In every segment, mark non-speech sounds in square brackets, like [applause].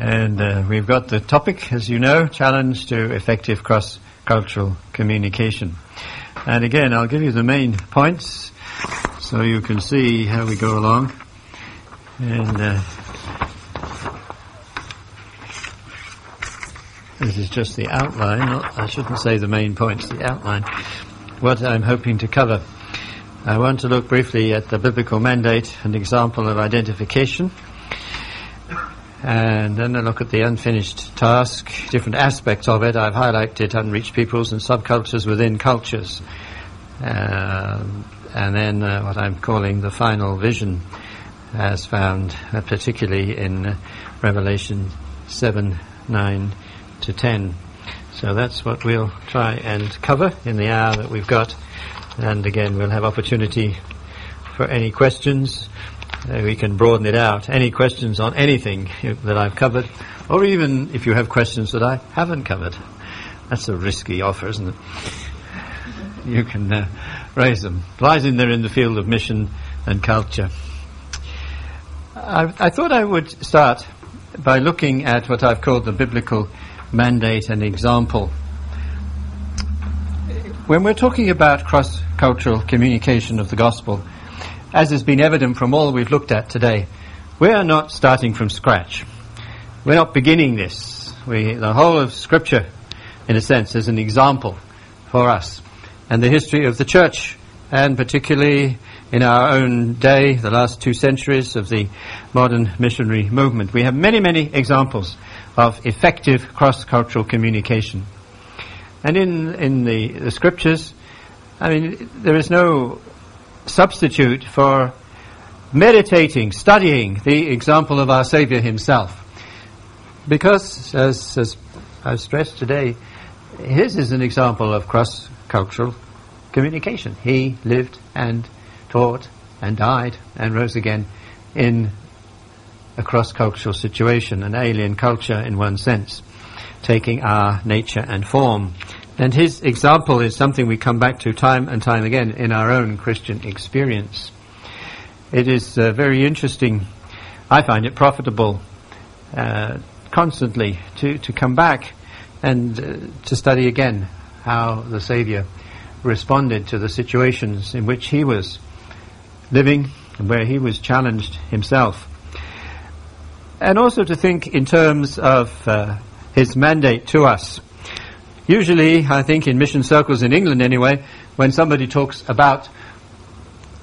And uh, we've got the topic, as you know, challenge to effective cross-cultural communication. And again, I'll give you the main points so you can see how we go along. And uh, this is just the outline. I shouldn't say the main points, the outline. What I'm hoping to cover. I want to look briefly at the biblical mandate and example of identification and then I look at the unfinished task, different aspects of it. I've highlighted unreached peoples and subcultures within cultures. Um, and then uh, what I'm calling the final vision, as found uh, particularly in uh, Revelation 7, 9 to 10. So that's what we'll try and cover in the hour that we've got. And again, we'll have opportunity for any questions uh, we can broaden it out. Any questions on anything that I've covered, or even if you have questions that I haven't covered. That's a risky offer, isn't it? You can uh, raise them. Lies in there in the field of mission and culture. I, I thought I would start by looking at what I've called the biblical mandate and example. When we're talking about cross-cultural communication of the gospel, as has been evident from all we've looked at today, we are not starting from scratch. We're not beginning this. We, the whole of Scripture, in a sense, is an example for us. And the history of the church, and particularly in our own day, the last two centuries of the modern missionary movement. We have many, many examples of effective cross-cultural communication. And in, in the, the scriptures, I mean, there is no substitute for meditating, studying the example of our Saviour himself. Because, as, as I've stressed today, his is an example of cross-cultural communication. He lived and taught and died and rose again in a cross-cultural situation, an alien culture in one sense, taking our nature and form. And his example is something we come back to time and time again in our own Christian experience. It is uh, very interesting. I find it profitable uh, constantly to, to come back and uh, to study again how the Saviour responded to the situations in which he was living and where he was challenged himself. And also to think in terms of uh, his mandate to us Usually, I think in mission circles in England anyway, when somebody talks about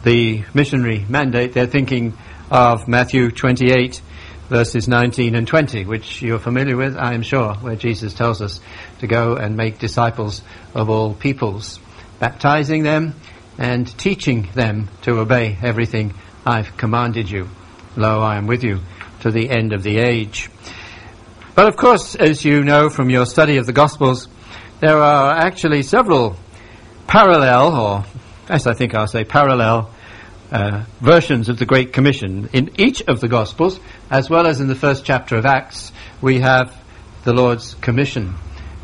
the missionary mandate, they're thinking of Matthew 28 verses 19 and 20, which you're familiar with, I am sure, where Jesus tells us to go and make disciples of all peoples, baptizing them and teaching them to obey everything I've commanded you. Lo, I am with you to the end of the age. But of course, as you know from your study of the Gospels, there are actually several parallel, or as I think I'll say, parallel uh, versions of the Great Commission. In each of the Gospels, as well as in the first chapter of Acts, we have the Lord's Commission.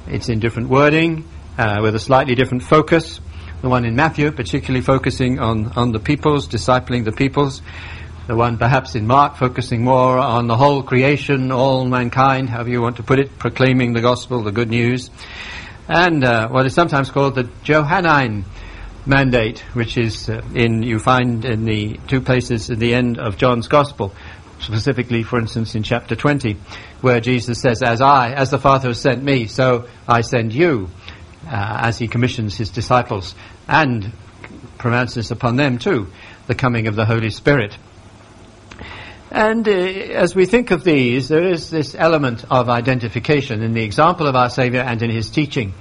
It's in different wording, uh, with a slightly different focus. The one in Matthew, particularly focusing on, on the peoples, discipling the peoples. The one perhaps in Mark, focusing more on the whole creation, all mankind, however you want to put it, proclaiming the gospel, the good news and uh, what is sometimes called the Johannine mandate, which is uh, in you find in the two places at the end of John's Gospel, specifically, for instance, in chapter 20, where Jesus says, "As I, as the Father has sent me, so I send you," uh, as he commissions his disciples and pronounces upon them too the coming of the Holy Spirit. And uh, as we think of these, there is this element of identification in the example of our Saviour and in his teaching.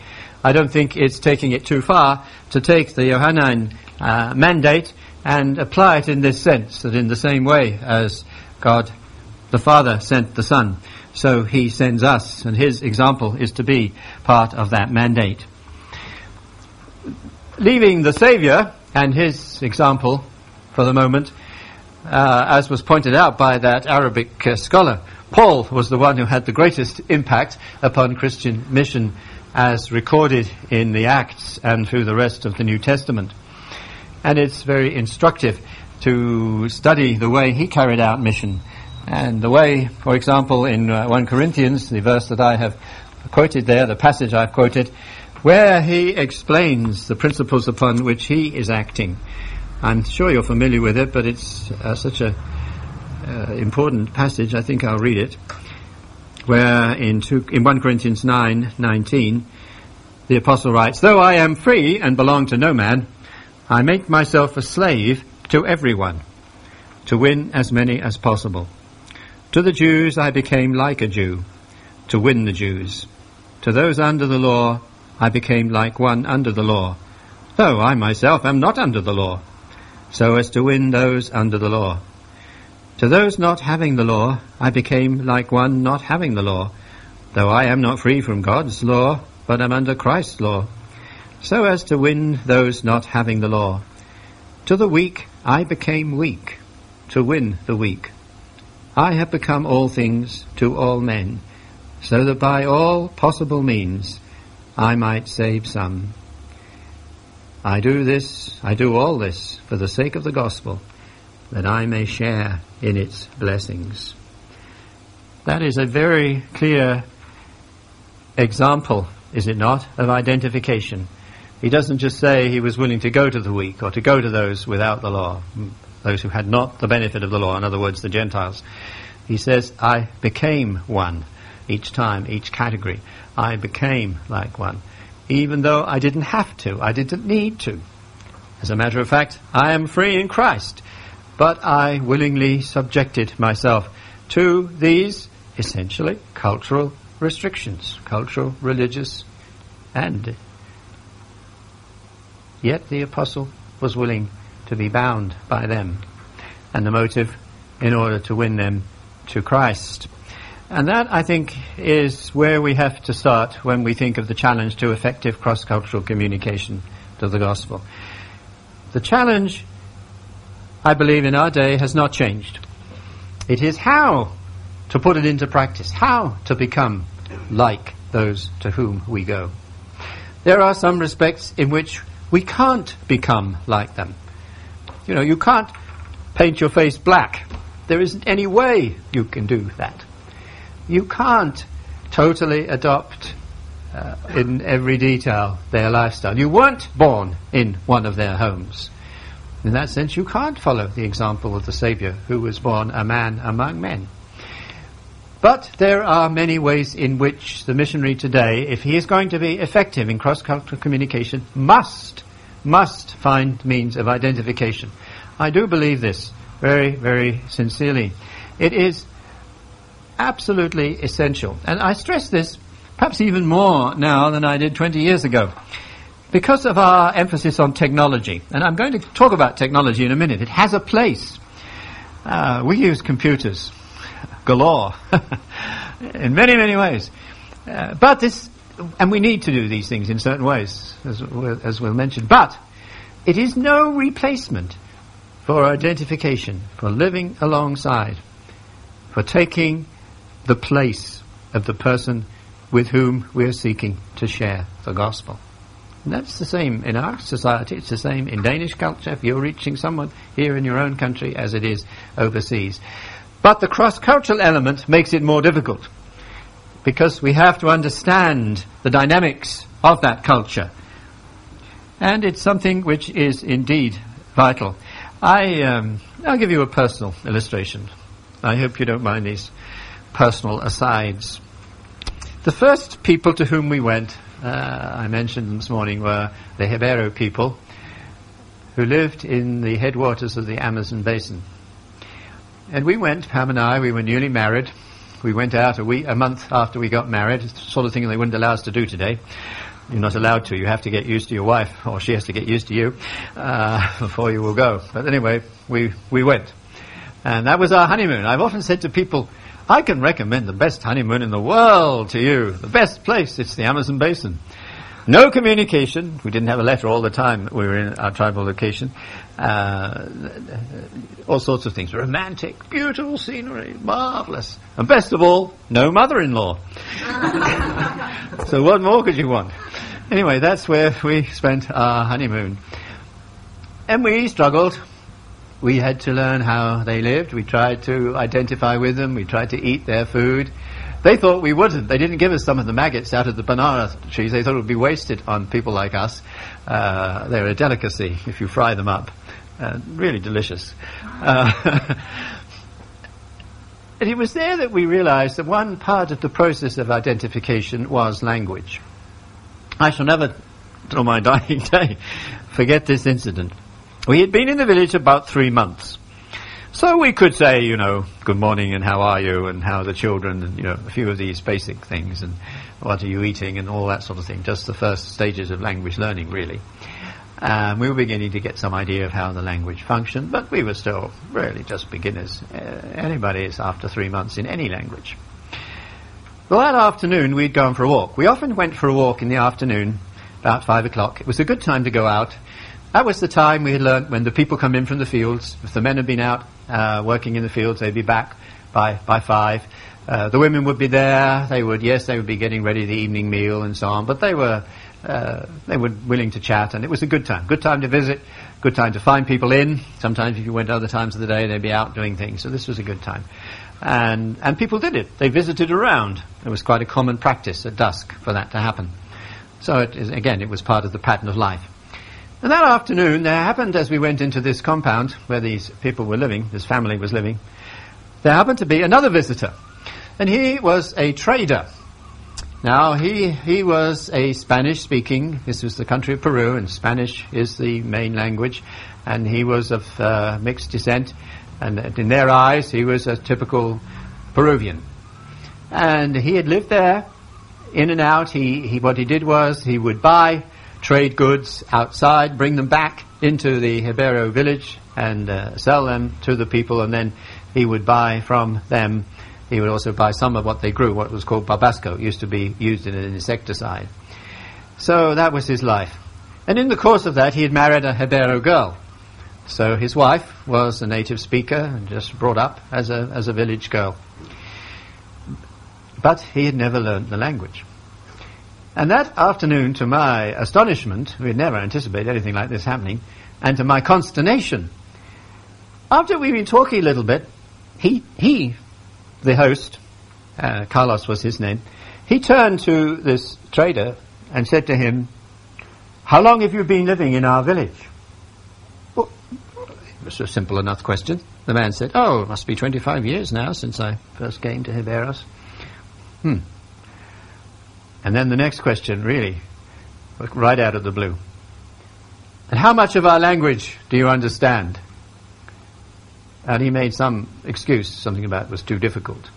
I don't think it's taking it too far to take the Johannine uh, mandate and apply it in this sense, that in the same way as God the Father sent the Son, so he sends us, and his example is to be part of that mandate. Leaving the Saviour and his example for the moment, uh, as was pointed out by that Arabic uh, scholar, Paul was the one who had the greatest impact upon Christian mission as recorded in the Acts and through the rest of the New Testament. And it's very instructive to study the way he carried out mission And the way, for example, in uh, 1 Corinthians, the verse that I have quoted there, the passage I've quoted, where he explains the principles upon which he is acting. I'm sure you're familiar with it, but it's uh, such an uh, important passage. I think I'll read it. Where in, two, in 1 Corinthians 9, 19, the apostle writes, Though I am free and belong to no man, I make myself a slave to everyone to win as many as possible. To the Jews I became like a Jew to win the Jews. To those under the law I became like one under the law, though I myself am not under the law, so as to win those under the law. To those not having the law I became like one not having the law, though I am not free from God's law, but am under Christ's law, so as to win those not having the law. To the weak I became weak, to win the weak. I have become all things to all men, so that by all possible means I might save some. I do this, I do all this for the sake of the gospel, that I may share in its blessings. That is a very clear example, is it not, of identification. He doesn't just say he was willing to go to the weak or to go to those without the law, mm, those who had not the benefit of the law, in other words, the Gentiles. He says, I became one each time, each category. I became like one, even though I didn't have to, I didn't need to. As a matter of fact, I am free in Christ, but I willingly subjected myself to these essentially cultural restrictions, cultural, religious, and yet the apostle was willing to be bound by them, and the motive in order to win them to Christ. And that, I think, is where we have to start when we think of the challenge to effective cross-cultural communication of the gospel. The challenge, I believe, in our day has not changed. It is how to put it into practice, how to become like those to whom we go. There are some respects in which we can't become like them. You know, you can't paint your face black. There isn't any way you can do that you can't totally adopt uh, in every detail their lifestyle. You weren't born in one of their homes. In that sense, you can't follow the example of the Saviour who was born a man among men. But there are many ways in which the missionary today, if he is going to be effective in cross-cultural communication, must, must find means of identification. I do believe this very, very sincerely. It is absolutely essential. And I stress this perhaps even more now than I did 20 years ago. Because of our emphasis on technology, and I'm going to talk about technology in a minute, it has a place. Uh, we use computers galore [laughs] in many, many ways. Uh, but this, and we need to do these things in certain ways, as, as we'll mention. But it is no replacement for identification, for living alongside, for taking the place of the person with whom we are seeking to share the gospel. And that's the same in our society, it's the same in Danish culture if you're reaching someone here in your own country as it is overseas. But the cross-cultural element makes it more difficult because we have to understand the dynamics of that culture. And it's something which is indeed vital. I, um, I'll give you a personal illustration. I hope you don't mind these personal asides. The first people to whom we went, uh, I mentioned this morning, were the Jebero people who lived in the headwaters of the Amazon basin. And we went, Pam and I, we were newly married. We went out a week, a month after we got married, it's the sort of thing they wouldn't allow us to do today. You're not allowed to. You have to get used to your wife, or she has to get used to you uh, [laughs] before you will go. But anyway, we we went, and that was our honeymoon. I've often said to people, I can recommend the best honeymoon in the world to you. The best place, it's the Amazon Basin. No communication. We didn't have a letter all the time we were in our tribal location. Uh, all sorts of things. Romantic, beautiful scenery, marvelous. And best of all, no mother-in-law. [laughs] so what more could you want? Anyway, that's where we spent our honeymoon. And we struggled we had to learn how they lived. We tried to identify with them. We tried to eat their food. They thought we wouldn't. They didn't give us some of the maggots out of the banana trees. They thought it would be wasted on people like us. Uh, they're a delicacy if you fry them up. Uh, really delicious. Uh, [laughs] and it was there that we realized that one part of the process of identification was language. I shall never, till my dying [laughs] day, forget this incident. We had been in the village about three months. So we could say, you know, good morning and how are you and how are the children and, you know, a few of these basic things and what are you eating and all that sort of thing. Just the first stages of language learning, really. Um, we were beginning to get some idea of how the language functioned, but we were still really just beginners. Uh, anybody is after three months in any language. Well, that afternoon we'd gone for a walk. We often went for a walk in the afternoon, about five o'clock. It was a good time to go out that was the time we had learnt when the people come in from the fields. If the men had been out uh, working in the fields, they'd be back by by five. Uh, the women would be there. They would, yes, they would be getting ready the evening meal and so on. But they were uh, they were willing to chat, and it was a good time. Good time to visit. Good time to find people in. Sometimes, if you went other times of the day, they'd be out doing things. So this was a good time, and and people did it. They visited around. It was quite a common practice at dusk for that to happen. So it is, again, it was part of the pattern of life. And that afternoon, there happened, as we went into this compound where these people were living, this family was living, there happened to be another visitor. And he was a trader. Now, he, he was a Spanish speaking, this was the country of Peru, and Spanish is the main language, and he was of uh, mixed descent, and in their eyes, he was a typical Peruvian. And he had lived there, in and out. He, he, what he did was he would buy trade goods outside, bring them back into the Jebero village and uh, sell them to the people, and then he would buy from them. He would also buy some of what they grew, what was called barbasco. Used to be used in an insecticide. So that was his life. And in the course of that, he had married a Jebero girl. So his wife was a native speaker and just brought up as a, as a village girl. But he had never learned the language. And that afternoon, to my astonishment, we had never anticipated anything like this happening, and to my consternation, after we'd been talking a little bit, he, he the host, uh, Carlos was his name, he turned to this trader and said to him, How long have you been living in our village? Well, it was a simple enough question. The man said, Oh, it must be 25 years now since I first came to Jeberos. Hmm. And then the next question, really, right out of the blue. And how much of our language do you understand? And he made some excuse, something about it was too difficult.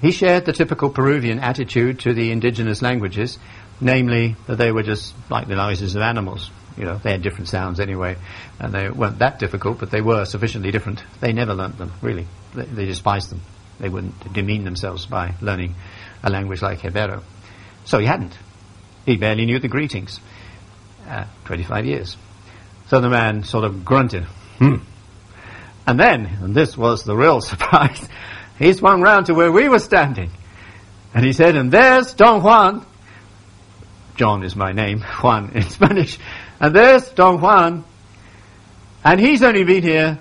He shared the typical Peruvian attitude to the indigenous languages, namely that they were just like the noises of animals. You know, they had different sounds anyway, and they weren't that difficult, but they were sufficiently different. They never learnt them, really. They, they despised them. They wouldn't demean themselves by learning a language like Jebero. So he hadn't. He barely knew the greetings. Uh, 25 years. So the man sort of grunted, hmm. And then, and this was the real [laughs] surprise, he swung round to where we were standing. And he said, and there's Don Juan. John is my name, [laughs] Juan in Spanish. And there's Don Juan. And he's only been here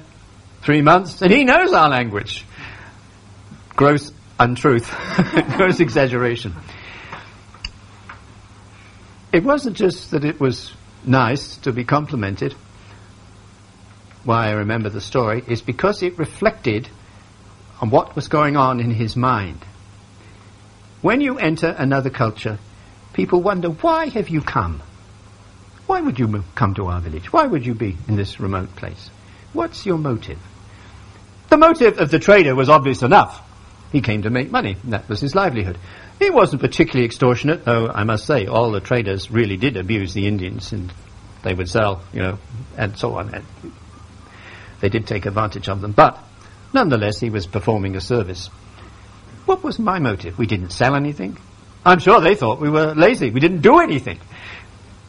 three months, and he knows our language. Gross untruth, [laughs] gross exaggeration it wasn't just that it was nice to be complimented. Why I remember the story is because it reflected on what was going on in his mind. When you enter another culture, people wonder, why have you come? Why would you come to our village? Why would you be in this remote place? What's your motive? The motive of the trader was obvious enough. He came to make money. That was his livelihood. He wasn't particularly extortionate, though I must say all the traders really did abuse the Indians and they would sell, you know, and so on. And they did take advantage of them, but nonetheless he was performing a service. What was my motive? We didn't sell anything. I'm sure they thought we were lazy. We didn't do anything.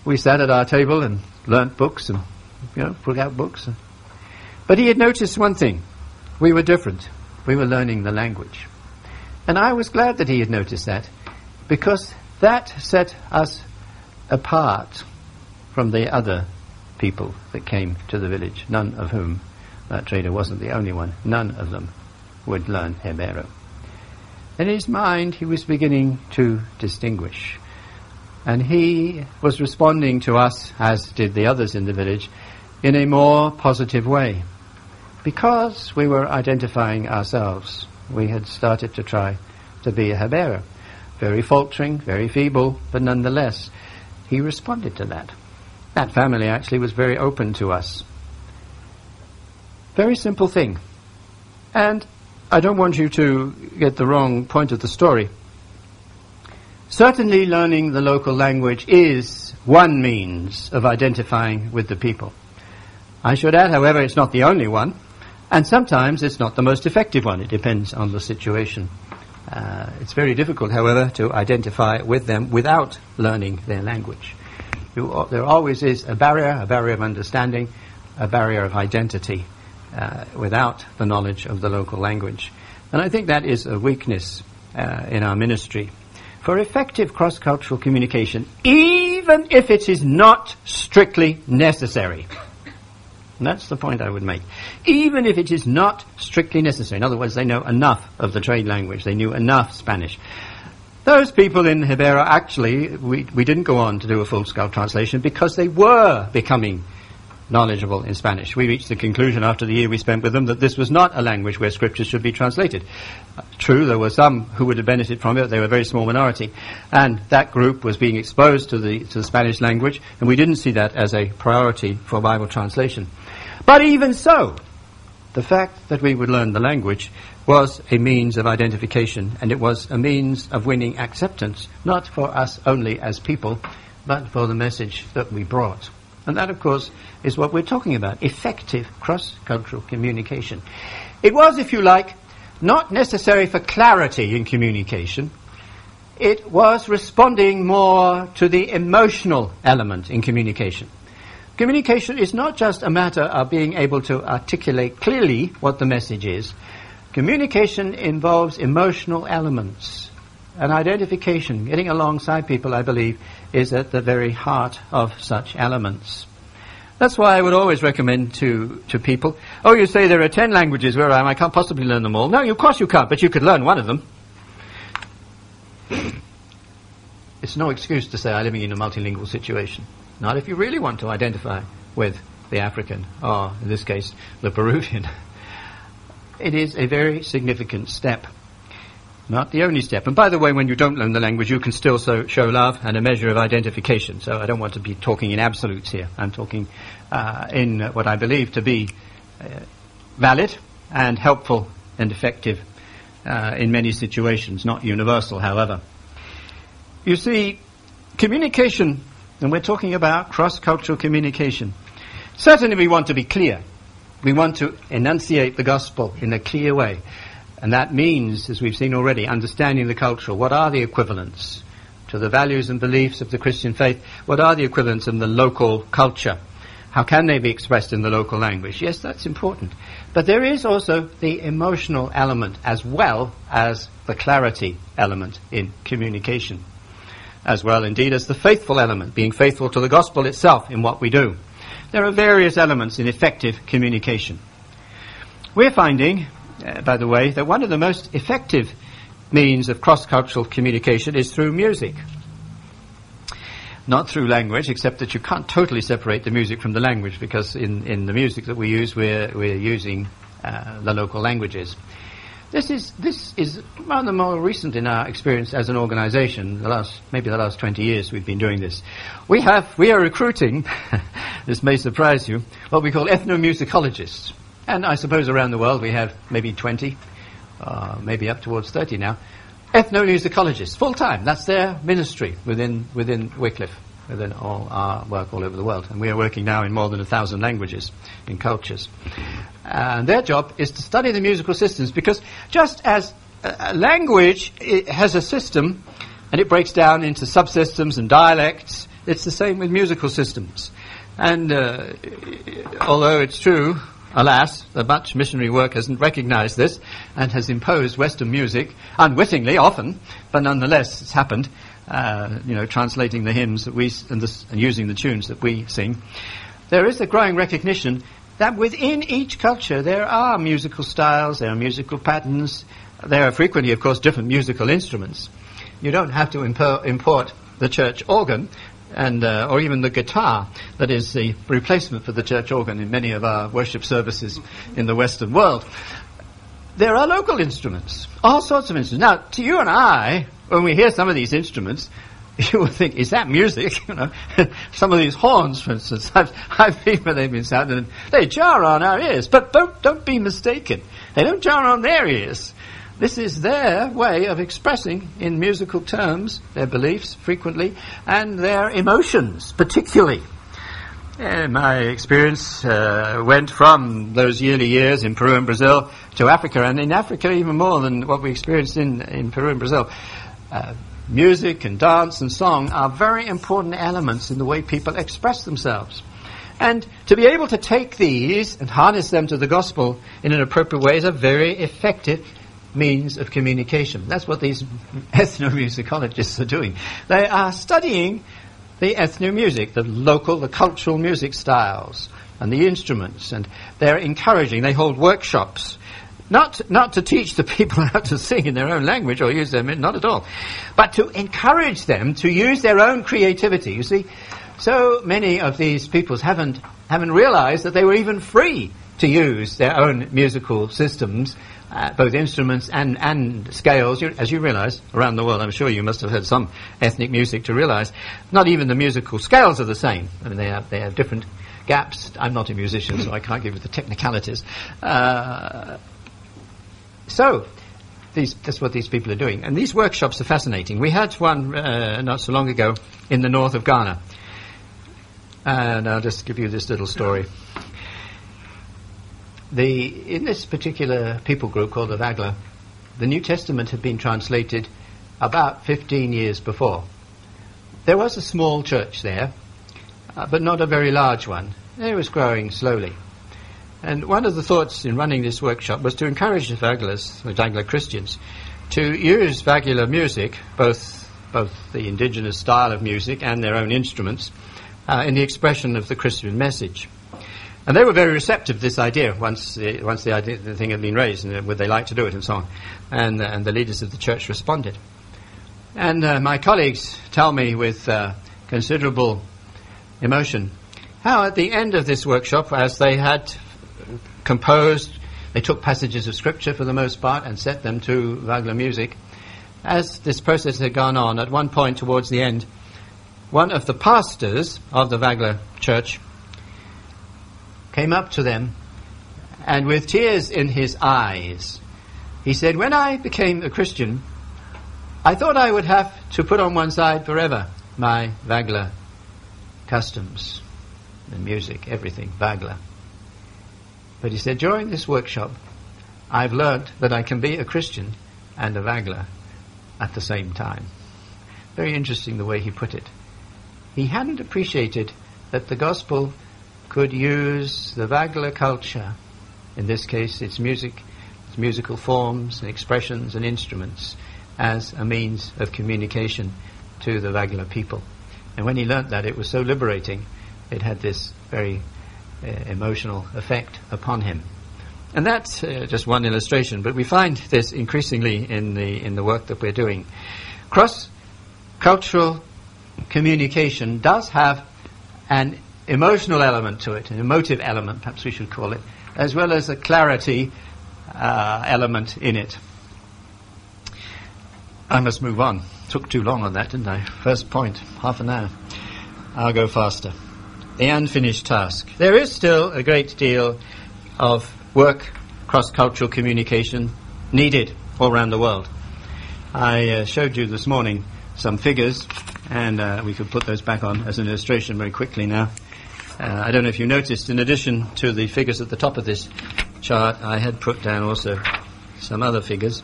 We sat at our table and learnt books and, you know, put out books. But he had noticed one thing. We were different. We were learning the language. And I was glad that he had noticed that, because that set us apart from the other people that came to the village, none of whom that trader wasn't the only one, none of them would learn Jebero. In his mind, he was beginning to distinguish. And he was responding to us, as did the others in the village, in a more positive way. Because we were identifying ourselves, we had started to try to be a Jebero. Very faltering, very feeble, but nonetheless, he responded to that. That family actually was very open to us. Very simple thing. And I don't want you to get the wrong point of the story. Certainly learning the local language is one means of identifying with the people. I should add, however, it's not the only one, and sometimes it's not the most effective one. It depends on the situation. Uh, it's very difficult, however, to identify with them without learning their language. You, there always is a barrier, a barrier of understanding, a barrier of identity uh, without the knowledge of the local language. And I think that is a weakness uh, in our ministry. For effective cross-cultural communication, even if it is not strictly necessary, and that's the point I would make. Even if it is not strictly necessary, in other words, they know enough of the trade language, they knew enough Spanish. Those people in Jebero actually, we, we didn't go on to do a full-scale translation because they were becoming knowledgeable in Spanish. We reached the conclusion after the year we spent with them that this was not a language where scriptures should be translated. Uh, true, there were some who would have benefited from it. They were a very small minority. And that group was being exposed to the, to the Spanish language, and we didn't see that as a priority for Bible translation. But even so, the fact that we would learn the language was a means of identification and it was a means of winning acceptance, not for us only as people, but for the message that we brought. And that, of course, is what we're talking about effective cross cultural communication. It was, if you like, not necessary for clarity in communication. It was responding more to the emotional element in communication. Communication is not just a matter of being able to articulate clearly what the message is. Communication involves emotional elements. And identification, getting alongside people, I believe, is at the very heart of such elements. That's why I would always recommend to, to people, oh, you say there are ten languages where I am, I can't possibly learn them all. No, of course you can't, but you could learn one of them. [clears throat] it's no excuse to say I'm living in a multilingual situation. Not if you really want to identify with the African, or in this case, the Peruvian. [laughs] It is a very significant step. Not the only step. And by the way, when you don't learn the language, you can still so show love and a measure of identification. So I don't want to be talking in absolutes here. I'm talking uh, in what I believe to be uh, valid and helpful and effective uh, in many situations, not universal, however. You see, communication and we're talking about cross-cultural communication. Certainly we want to be clear. We want to enunciate the gospel in a clear way. And that means, as we've seen already, understanding the culture. What are the equivalents to the values and beliefs of the Christian faith? What are the equivalents in the local culture? How can they be expressed in the local language? Yes, that's important. But there is also the emotional element as well as the clarity element in communication as well, indeed, as the faithful element, being faithful to the gospel itself in what we do. There are various elements in effective communication. We're finding, uh, by the way, that one of the most effective means of cross-cultural communication is through music. Not through language, except that you can't totally separate the music from the language, because in, in the music that we use, we're, we're using uh, the local languages. This is this is rather more recent in our experience as an organisation. The last maybe the last twenty years we've been doing this. We have we are recruiting. [laughs] this may surprise you. What we call ethnomusicologists, and I suppose around the world we have maybe twenty, uh, maybe up towards thirty now. Ethnomusicologists, full time. That's their ministry within within Wycliffe within all our work all over the world. And we are working now in more than a thousand languages in cultures. And their job is to study the musical systems because just as a language has a system and it breaks down into subsystems and dialects, it's the same with musical systems. And uh, although it's true, alas, that much missionary work hasn't recognized this and has imposed Western music, unwittingly often, but nonetheless it's happened, uh, you know, translating the hymns that we and, this, and using the tunes that we sing. There is a growing recognition that within each culture there are musical styles, there are musical patterns, there are frequently, of course, different musical instruments. You don't have to impo- import the church organ and uh, or even the guitar that is the replacement for the church organ in many of our worship services in the Western world. There are local instruments, all sorts of instruments. Now, to you and I, when we hear some of these instruments, [laughs] you would think, is that music? [laughs] You know, [laughs] some of these horns, for instance, I've, I've been where they've been sounded, they jar on our ears. But don't, don't be mistaken. They don't jar on their ears. This is their way of expressing, in musical terms, their beliefs frequently, and their emotions particularly. My experience uh, went from those yearly years in Peru and Brazil to Africa, and in Africa even more than what we experienced in, in Peru and Brazil. Uh, music and dance and song are very important elements in the way people express themselves. And to be able to take these and harness them to the gospel in an appropriate way is a very effective means of communication. That's what these [laughs] ethnomusicologists are doing. They are studying the ethnomusic, the local, the cultural music styles, and the instruments, and they're encouraging, they hold workshops. Not, not to teach the [laughs] people how to sing in their own language or use them, not at all, but to encourage them to use their own creativity. You see, so many of these peoples haven't, haven't realized that they were even free to use their own musical systems uh, both instruments and, and scales. You, as you realize, around the world, I'm sure you must have heard some ethnic music to realize, not even the musical scales are the same. I mean, they have, they have different gaps. I'm not a musician, so I can't give you the technicalities. Uh, so, these, that's what these people are doing. And these workshops are fascinating. We had one uh, not so long ago in the north of Ghana. And I'll just give you this little story the, in this particular people group called the Vagla, the New Testament had been translated about 15 years before. There was a small church there, uh, but not a very large one. It was growing slowly. And one of the thoughts in running this workshop was to encourage the Vaglas, the Vagla Christians, to use Vagla music, both, both the indigenous style of music and their own instruments, uh, in the expression of the Christian message. And they were very receptive to this idea once the, once the, idea, the thing had been raised, and would they like to do it, and so on. And, uh, and the leaders of the church responded. And uh, my colleagues tell me with uh, considerable emotion how at the end of this workshop, as they had composed, they took passages of scripture for the most part and set them to Vagla music. As this process had gone on, at one point towards the end, one of the pastors of the Vagla church came up to them and with tears in his eyes, he said, When I became a Christian, I thought I would have to put on one side forever my Vagla customs, the music, everything, Vagla. But he said, during this workshop, I've learnt that I can be a Christian and a Vagla at the same time. Very interesting the way he put it. He hadn't appreciated that the gospel could use the Vagla culture, in this case its music, its musical forms and expressions and instruments, as a means of communication to the Vagla people. And when he learnt that, it was so liberating, it had this very uh, emotional effect upon him. And that's uh, just one illustration, but we find this increasingly in the, in the work that we're doing. Cross cultural communication does have an emotional element to it, an emotive element, perhaps we should call it, as well as a clarity uh, element in it. I must move on. Took too long on that, didn't I? First point, half an hour. I'll go faster. The unfinished task. There is still a great deal of work, cross-cultural communication needed all around the world. I uh, showed you this morning some figures, and uh, we could put those back on as an illustration very quickly now. Uh, I don't know if you noticed, in addition to the figures at the top of this chart, I had put down also some other figures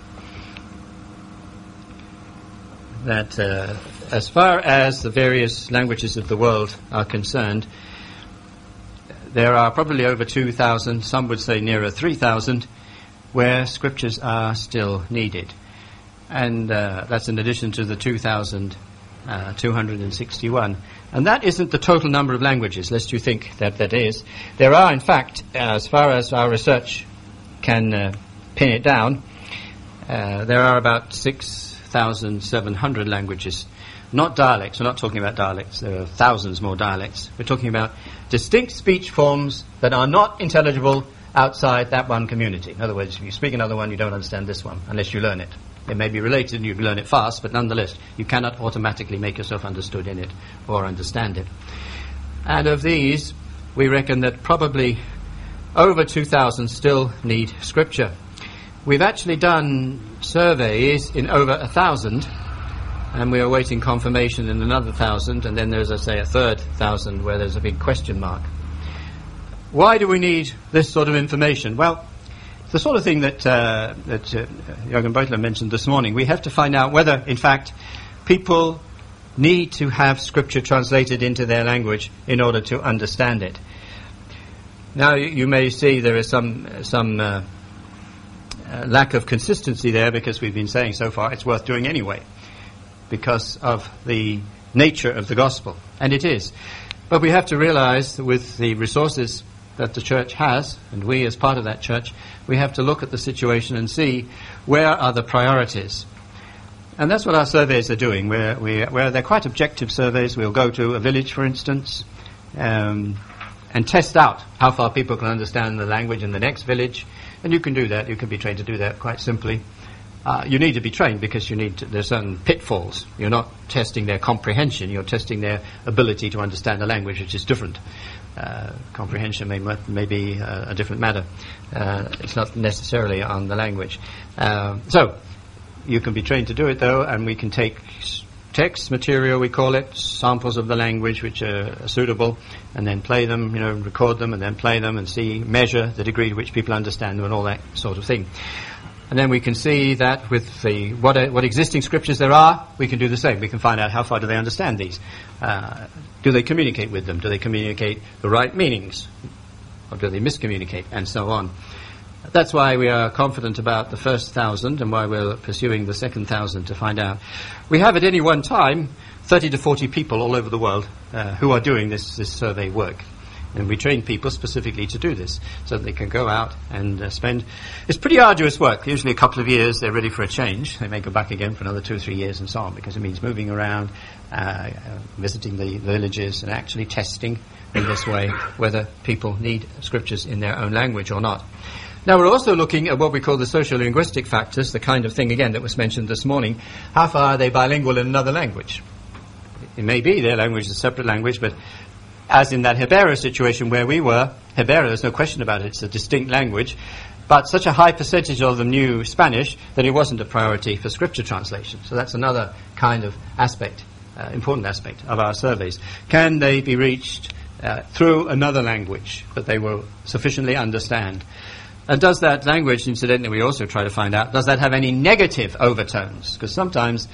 that uh, as far as the various languages of the world are concerned, there are probably over 2,000, some would say nearer 3,000, where scriptures are still needed. And uh, that's in addition to the 2,000 uh, 261. And that isn't the total number of languages, lest you think that that is. There are, in fact, as far as our research can uh, pin it down, uh, there are about 6,700 languages. Not dialects, we're not talking about dialects, there are thousands more dialects. We're talking about distinct speech forms that are not intelligible outside that one community. In other words, if you speak another one, you don't understand this one unless you learn it. It may be related and you learn it fast, but nonetheless, you cannot automatically make yourself understood in it or understand it. And of these, we reckon that probably over 2,000 still need scripture. We've actually done surveys in over a thousand, and we are waiting confirmation in another thousand, and then there's, I say, a third thousand where there's a big question mark. Why do we need this sort of information? Well, the sort of thing that, uh, that uh, Jürgen Beutler mentioned this morning. We have to find out whether, in fact, people need to have Scripture translated into their language in order to understand it. Now, you, may see there is some, some uh, uh, lack of consistency there because we've been saying so far it's worth doing anyway because of the nature of the gospel. And it is. But we have to realize that with the resources that the church has, and we as part of that church, we have to look at the situation and see where are the priorities. And that's what our surveys are doing, where, we, where they're quite objective surveys. We'll go to a village, for instance, um, and test out how far people can understand the language in the next village. And you can do that. You can be trained to do that quite simply. Uh, you need to be trained because you need to, there's certain pitfalls. You're not testing their comprehension. You're testing their ability to understand the language, which is different. Uh, comprehension may, may be uh, a different matter. Uh, it's not necessarily on the language. Uh, so, you can be trained to do it though, and we can take text material, we call it, samples of the language which are suitable, and then play them, you know, record them, and then play them, and see, measure the degree to which people understand them, and all that sort of thing. And then we can see that with the what, uh, what existing scriptures there are, we can do the same. We can find out how far do they understand these. Uh, do they communicate with them? Do they communicate the right meanings? Or do they miscommunicate? And so on. That's why we are confident about the first thousand and why we're pursuing the second thousand to find out. We have at any one time 30 to 40 people all over the world uh, who are doing this, this survey work. And we train people specifically to do this so that they can go out and uh, spend. It's pretty arduous work. Usually a couple of years, they're ready for a change. They may go back again for another two or three years and so on because it means moving around, uh, uh, visiting the villages and actually testing in this way whether people need scriptures in their own language or not. Now we're also looking at what we call the socio-linguistic factors, the kind of thing again that was mentioned this morning. How far are they bilingual in another language? It may be their language is a separate language, but as in that Jebero situation where we were, Jebero, there's no question about it, it's a distinct language, but such a high percentage of them knew Spanish that it wasn't a priority for scripture translation. So that's another kind of aspect, uh, important aspect of our surveys. Can they be reached uh, through another language that they will sufficiently understand? And does that language, incidentally, we also try to find out, does that have any negative overtones? Because sometimes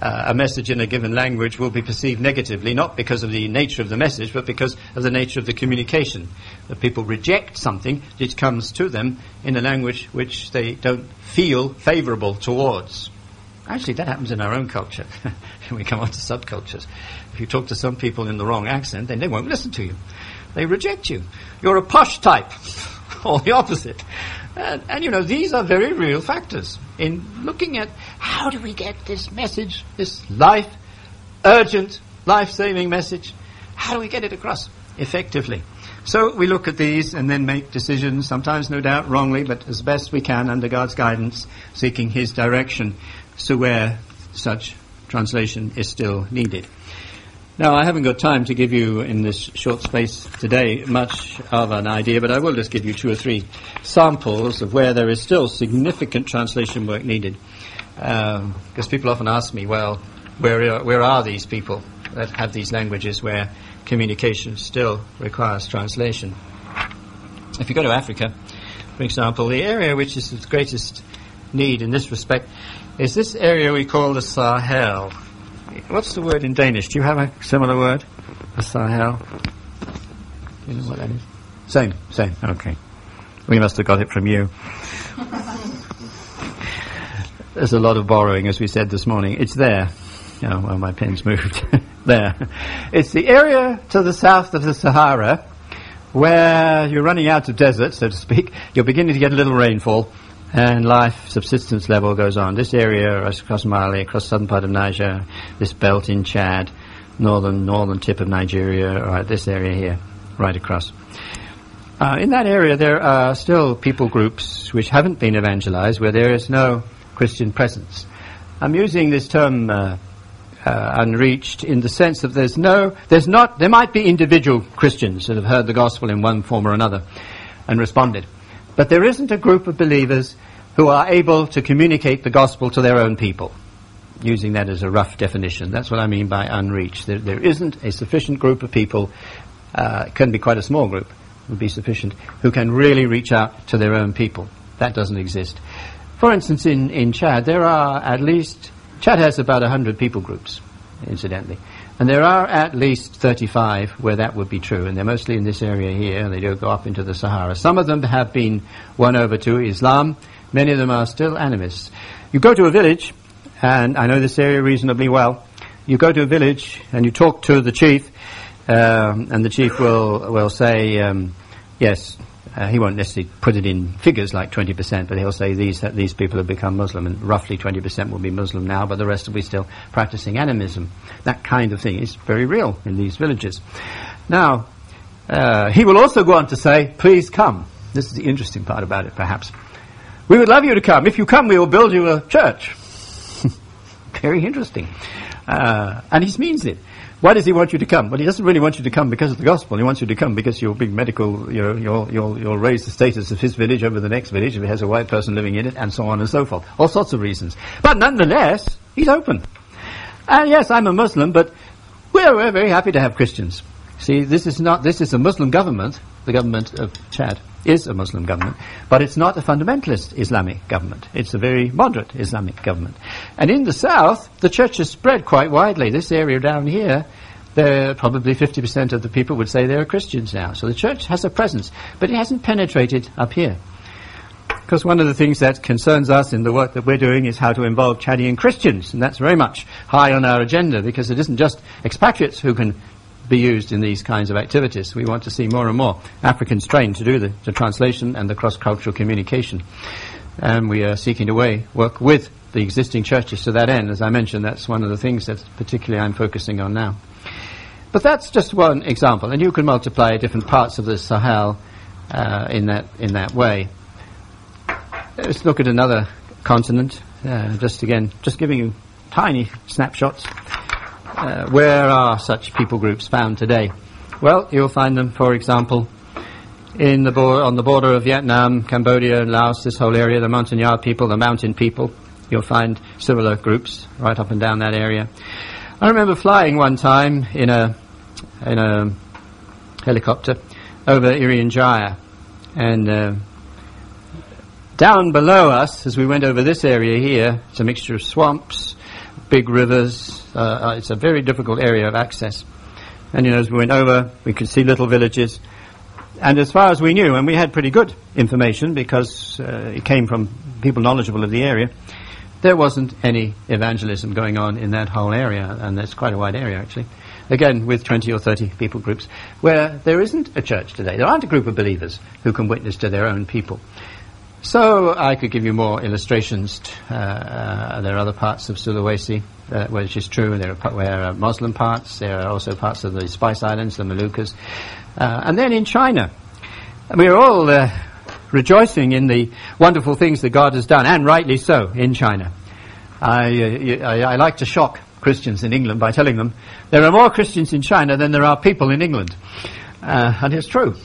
uh, a message in a given language will be perceived negatively, not because of the nature of the message, but because of the nature of the communication. That people reject something which comes to them in a language which they don't feel favourable towards. Actually, that happens in our own culture. [laughs] we come on to subcultures. If you talk to some people in the wrong accent, then they won't listen to you. They reject you. You're a posh type, [laughs] or the opposite. And, and, you know, these are very real factors in looking at how do we get this message, this life, urgent, life-saving message, how do we get it across effectively? So we look at these and then make decisions, sometimes no doubt wrongly, but as best we can under God's guidance, seeking His direction to where such translation is still needed. Now, I haven't got time to give you in this short space today much of an idea, but I will just give you two or three samples of where there is still significant translation work needed. Because um, people often ask me, well, where are, where are these people that have these languages where communication still requires translation? If you go to Africa, for example, the area which is the greatest need in this respect is this area we call the Sahel. What's the word in Danish? Do you have a similar word? The Sahel? You know what that is? Same, same, okay. We must have got it from you. There's a lot of borrowing, as we said this morning. It's there. Oh, well, my pen's moved. [laughs] there. It's the area to the south of the Sahara where you're running out of desert, so to speak. You're beginning to get a little rainfall and life subsistence level goes on. This area across Mali, across southern part of Niger, this belt in Chad, northern northern tip of Nigeria, right, this area here, right across. Uh, in that area, there are still people groups which haven't been evangelized, where there is no Christian presence. I'm using this term uh, uh, unreached in the sense that there's no, there's not, there might be individual Christians that have heard the gospel in one form or another and responded, but there isn't a group of believers who are able to communicate the gospel to their own people using that as a rough definition. That's what I mean by unreached. There, there isn't a sufficient group of people, uh, it can be quite a small group, would be sufficient, who can really reach out to their own people. That doesn't exist. For instance, in, in Chad, there are at least, Chad has about 100 people groups, incidentally. And there are at least 35 where that would be true, and they're mostly in this area here, and they don't go up into the Sahara. Some of them have been won over to Islam, many of them are still animists. You go to a village, and I know this area reasonably well. You go to a village and you talk to the chief, um, and the chief will will say, um, yes. Uh, he won't necessarily put it in figures like 20%, but he'll say these these people have become Muslim, and roughly 20% will be Muslim now, but the rest will be still practicing animism. That kind of thing is very real in these villages. Now, uh, he will also go on to say, "Please come." This is the interesting part about it, perhaps. We would love you to come. If you come, we will build you a church. [laughs] Very interesting. Uh, and he means it. Why does he want you to come? Well, he doesn't really want you to come because of the gospel. He wants you to come because you'll be medical, you know, you'll, you'll, you'll raise the status of his village over the next village if it has a white person living in it, and so on and so forth. All sorts of reasons. But nonetheless, he's open. And yes, I'm a Muslim, but we're, we're very happy to have Christians. See, this is not, this is a Muslim government, the government of Chad is a Muslim government, but it's not a fundamentalist Islamic government. It's a very moderate Islamic government. And in the south, the church has spread quite widely. This area down here, there probably 50% of the people would say they're Christians now. So the church has a presence, but it hasn't penetrated up here. Because one of the things that concerns us in the work that we're doing is how to involve Chadian Christians, and that's very much high on our agenda because it isn't just expatriates who can be used in these kinds of activities. We want to see more and more Africans trained to do the, the translation and the cross-cultural communication. And we are seeking to way, work with the existing churches to that end. As I mentioned, that's one of the things that particularly I'm focusing on now. But that's just one example, and you can multiply different parts of the Sahel uh, in that in that way. Let's look at another continent. Uh, just again, just giving you tiny snapshots. Uh, where are such people groups found today? Well, you'll find them, for example, in the bo- on the border of Vietnam, Cambodia, and Laos, this whole area, the Montagnard people, the mountain people. You'll find similar groups right up and down that area. I remember flying one time in a in a helicopter over Irian Jaya, and uh, down below us, as we went over this area here, it's a mixture of swamps, big rivers. Uh, uh, it's a very difficult area of access. And you know, as we went over, we could see little villages. And as far as we knew, and we had pretty good information because uh, it came from people knowledgeable of the area, there wasn't any evangelism going on in that whole area, and that's quite a wide area actually. Again, with 20 or 30 people groups, where there isn't a church today. There aren't a group of believers who can witness to their own people. So I could give you more illustrations. Uh, uh, there are other parts of Sulawesi, uh, which is true. There are, where are Muslim parts. There are also parts of the Spice Islands, the Moluccas. Uh, and then in China, we are all uh, rejoicing in the wonderful things that God has done, and rightly so, in China. I, uh, I, I like to shock Christians in England by telling them there are more Christians in China than there are people in England. and it's true.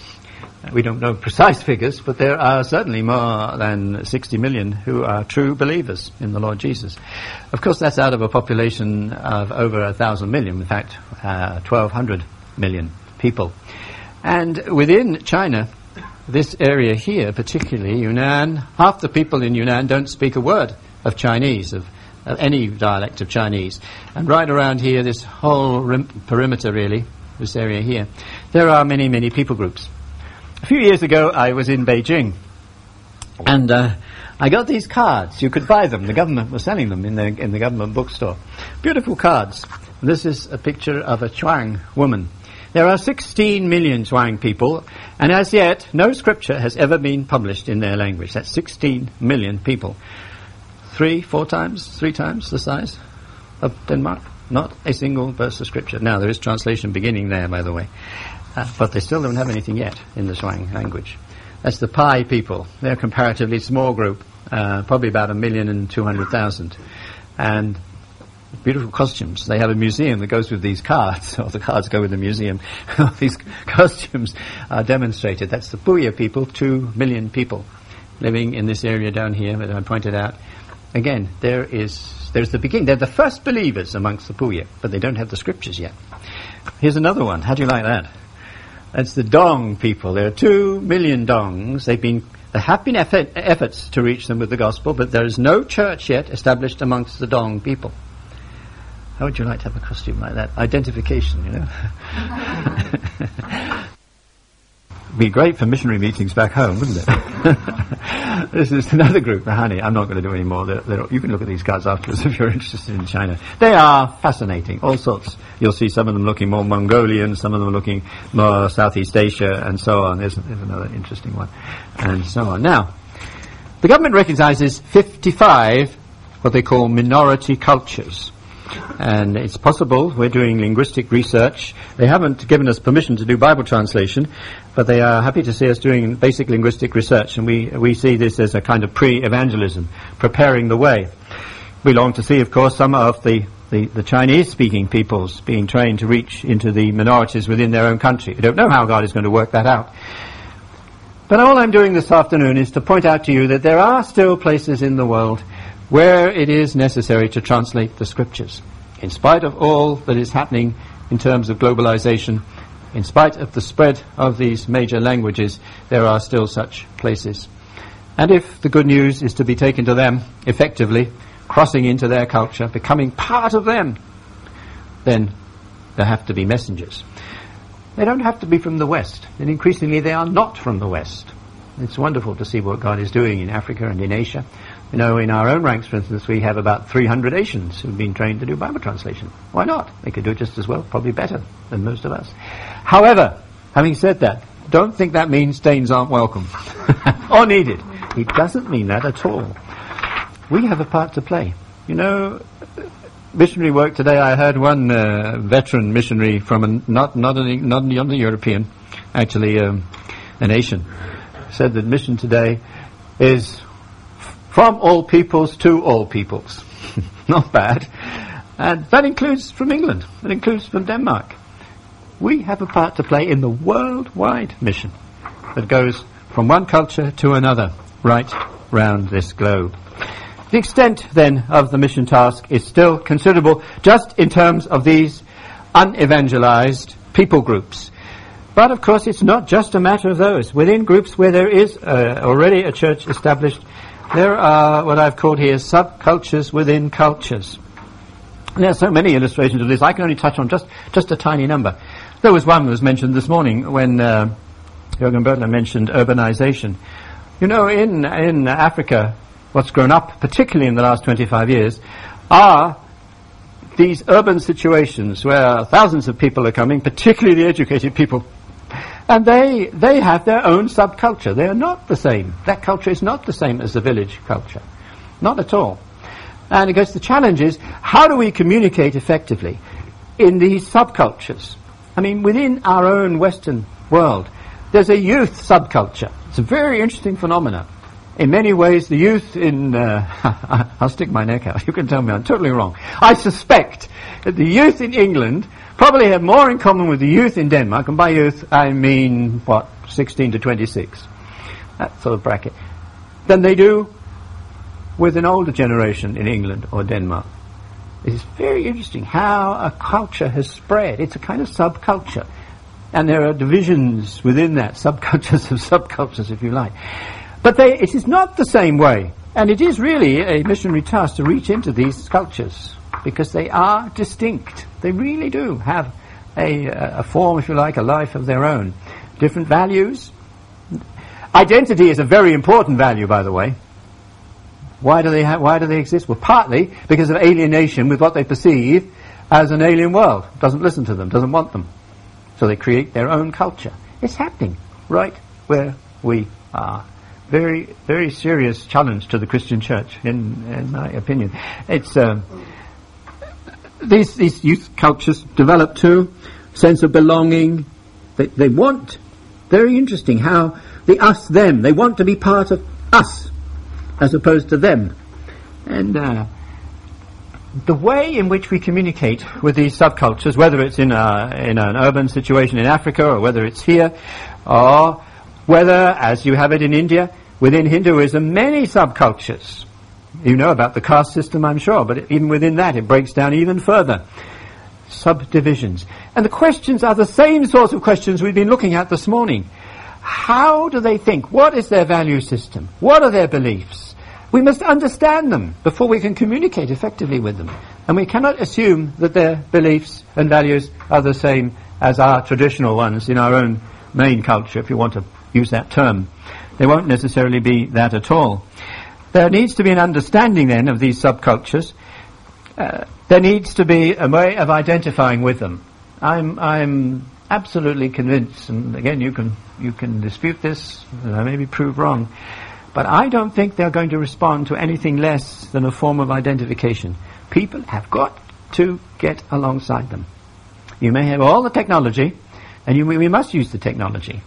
We don't know precise figures, but there are certainly more than 60 million who are true believers in the Lord Jesus. Of course, that's out of a population of over a thousand million, in fact, uh, 1,200 million people. And within China, this area here, particularly Yunnan, half the people in Yunnan don't speak a word of Chinese, of, of any dialect of Chinese. And right around here, this whole rim- perimeter really, this area here, there are many, many people groups. A few years ago, I was in Beijing, and uh, I got these cards. You could buy them. The government was selling them in the, in the government bookstore. Beautiful cards. This is a picture of a Chuang woman. There are 16 million Chuang people, and as yet, no scripture has ever been published in their language. That's 16 million people. Three, four times, three times the size of Denmark. Not a single verse of scripture. Now, there is translation beginning there, by the way. Uh, but they still don't have anything yet in the Chuang language. That's the Pai people. They're a comparatively small group, uh, probably about a million and two hundred thousand. And beautiful costumes. They have a museum that goes with these cards, [laughs] or the cards go with the museum. [laughs] these costumes are demonstrated. That's the Puya people, two million people living in this area down here that I pointed out. Again, there is there's the beginning. They're the first believers amongst the Puya, but they don't have the scriptures yet. Here's another one. How do you like that? That's the Dong people. There are two million Dongs. They've been there have been effort, efforts to reach them with the gospel, but there is no church yet established amongst the Dong people. How would you like to have a costume like that? Identification, you know. [laughs] be great for missionary meetings back home, wouldn't it? [laughs] this is another group, Rahani. I'm not going to do any more. They're, they're, you can look at these cards afterwards [laughs] if you're interested in China. They are fascinating, all sorts. You'll see some of them looking more Mongolian, some of them looking more Southeast Asia, and so on. There's, there's another interesting one, and so on. Now, the government recognizes 55 what they call minority cultures. And it's possible, we're doing linguistic research. They haven't given us permission to do Bible translation, but they are happy to see us doing basic linguistic research, and we, we see this as a kind of pre-evangelism, preparing the way. We long to see, of course, some of the, the, the Chinese-speaking peoples being trained to reach into the minorities within their own country. We don't know how God is going to work that out. But all I'm doing this afternoon is to point out to you that there are still places in the world where it is necessary to translate the scriptures. In spite of all that is happening in terms of globalization, in spite of the spread of these major languages, there are still such places. And if the good news is to be taken to them effectively, crossing into their culture, becoming part of them, then there have to be messengers. They don't have to be from the West, and increasingly they are not from the West. It's wonderful to see what God is doing in Africa and in Asia. You know, in our own ranks, for instance, we have about 300 Asians who've been trained to do Bible translation. Why not? They could do it just as well, probably better than most of us. However, having said that, don't think that means Danes aren't welcome [laughs] or needed. It doesn't mean that at all. We have a part to play. You know, missionary work today. I heard one uh, veteran missionary from a, not not a, not a European, actually um, an Asian, said that mission today is from all peoples to all peoples. [laughs] Not bad. And that includes from England. That includes from Denmark. We have a part to play in the worldwide mission that goes from one culture to another right round this globe. The extent then of the mission task is still considerable just in terms of these unevangelized people groups. But of course it's not just a matter of those. Within groups where there is uh, already a church established, there are what I've called here subcultures within cultures. And there are so many illustrations of this. I can only touch on just, just a tiny number. There was one that was mentioned this morning when uh, Jürgen Böttler mentioned urbanization. You know, in, in Africa, what's grown up, particularly in the last 25 years, are these urban situations where thousands of people are coming, particularly the educated people and they, they have their own subculture. They are not the same. That culture is not the same as the village culture. Not at all. And I guess the challenge is, how do we communicate effectively in these subcultures? I mean, within our own Western world, there's a youth subculture. It's a very interesting phenomenon. In many ways, the youth in, uh, [laughs] I'll stick my neck out. You can tell me I'm totally wrong. I suspect that the youth in England probably have more in common with the youth in Denmark, and by youth I mean, what, 16 to 26, that sort of bracket, than they do with an older generation in England or Denmark. It's very interesting how a culture has spread. It's a kind of subculture. And there are divisions within that, subcultures of subcultures, if you like. But they, it is not the same way. And it is really a missionary task to reach into these cultures because they are distinct. They really do have a, a form, if you like, a life of their own. Different values. Identity is a very important value, by the way. Why do they ha- why do they exist? Well, partly because of alienation with what they perceive as an alien world. Doesn't listen to them, doesn't want them. So they create their own culture. It's happening right where we are. Very, very serious challenge to the Christian church, in, in my opinion. It's um, these these youth cultures develop too, sense of belonging. They, they want. Very interesting how the us them. They want to be part of us as opposed to them. And uh, the way in which we communicate with these subcultures, whether it's in, a, in an urban situation in Africa or whether it's here, or whether, as you have it in India, within Hinduism, many subcultures. You know about the caste system, I'm sure, but even within that it breaks down even further. Subdivisions. And the questions are the same sorts of questions we've been looking at this morning. How do they think? What is their value system? What are their beliefs? We must understand them before we can communicate effectively with them. And we cannot assume that their beliefs and values are the same as our traditional ones in our own main culture, if you want to use that term. They won't necessarily be that at all. There needs to be an understanding then of these subcultures. Uh, there needs to be a way of identifying with them. I'm, I'm absolutely convinced, and again, you can, you can dispute this, and I may be proved wrong, but I don't think they're going to respond to anything less than a form of identification. People have got to get alongside them. You may have all the technology, and you, we must use the technology.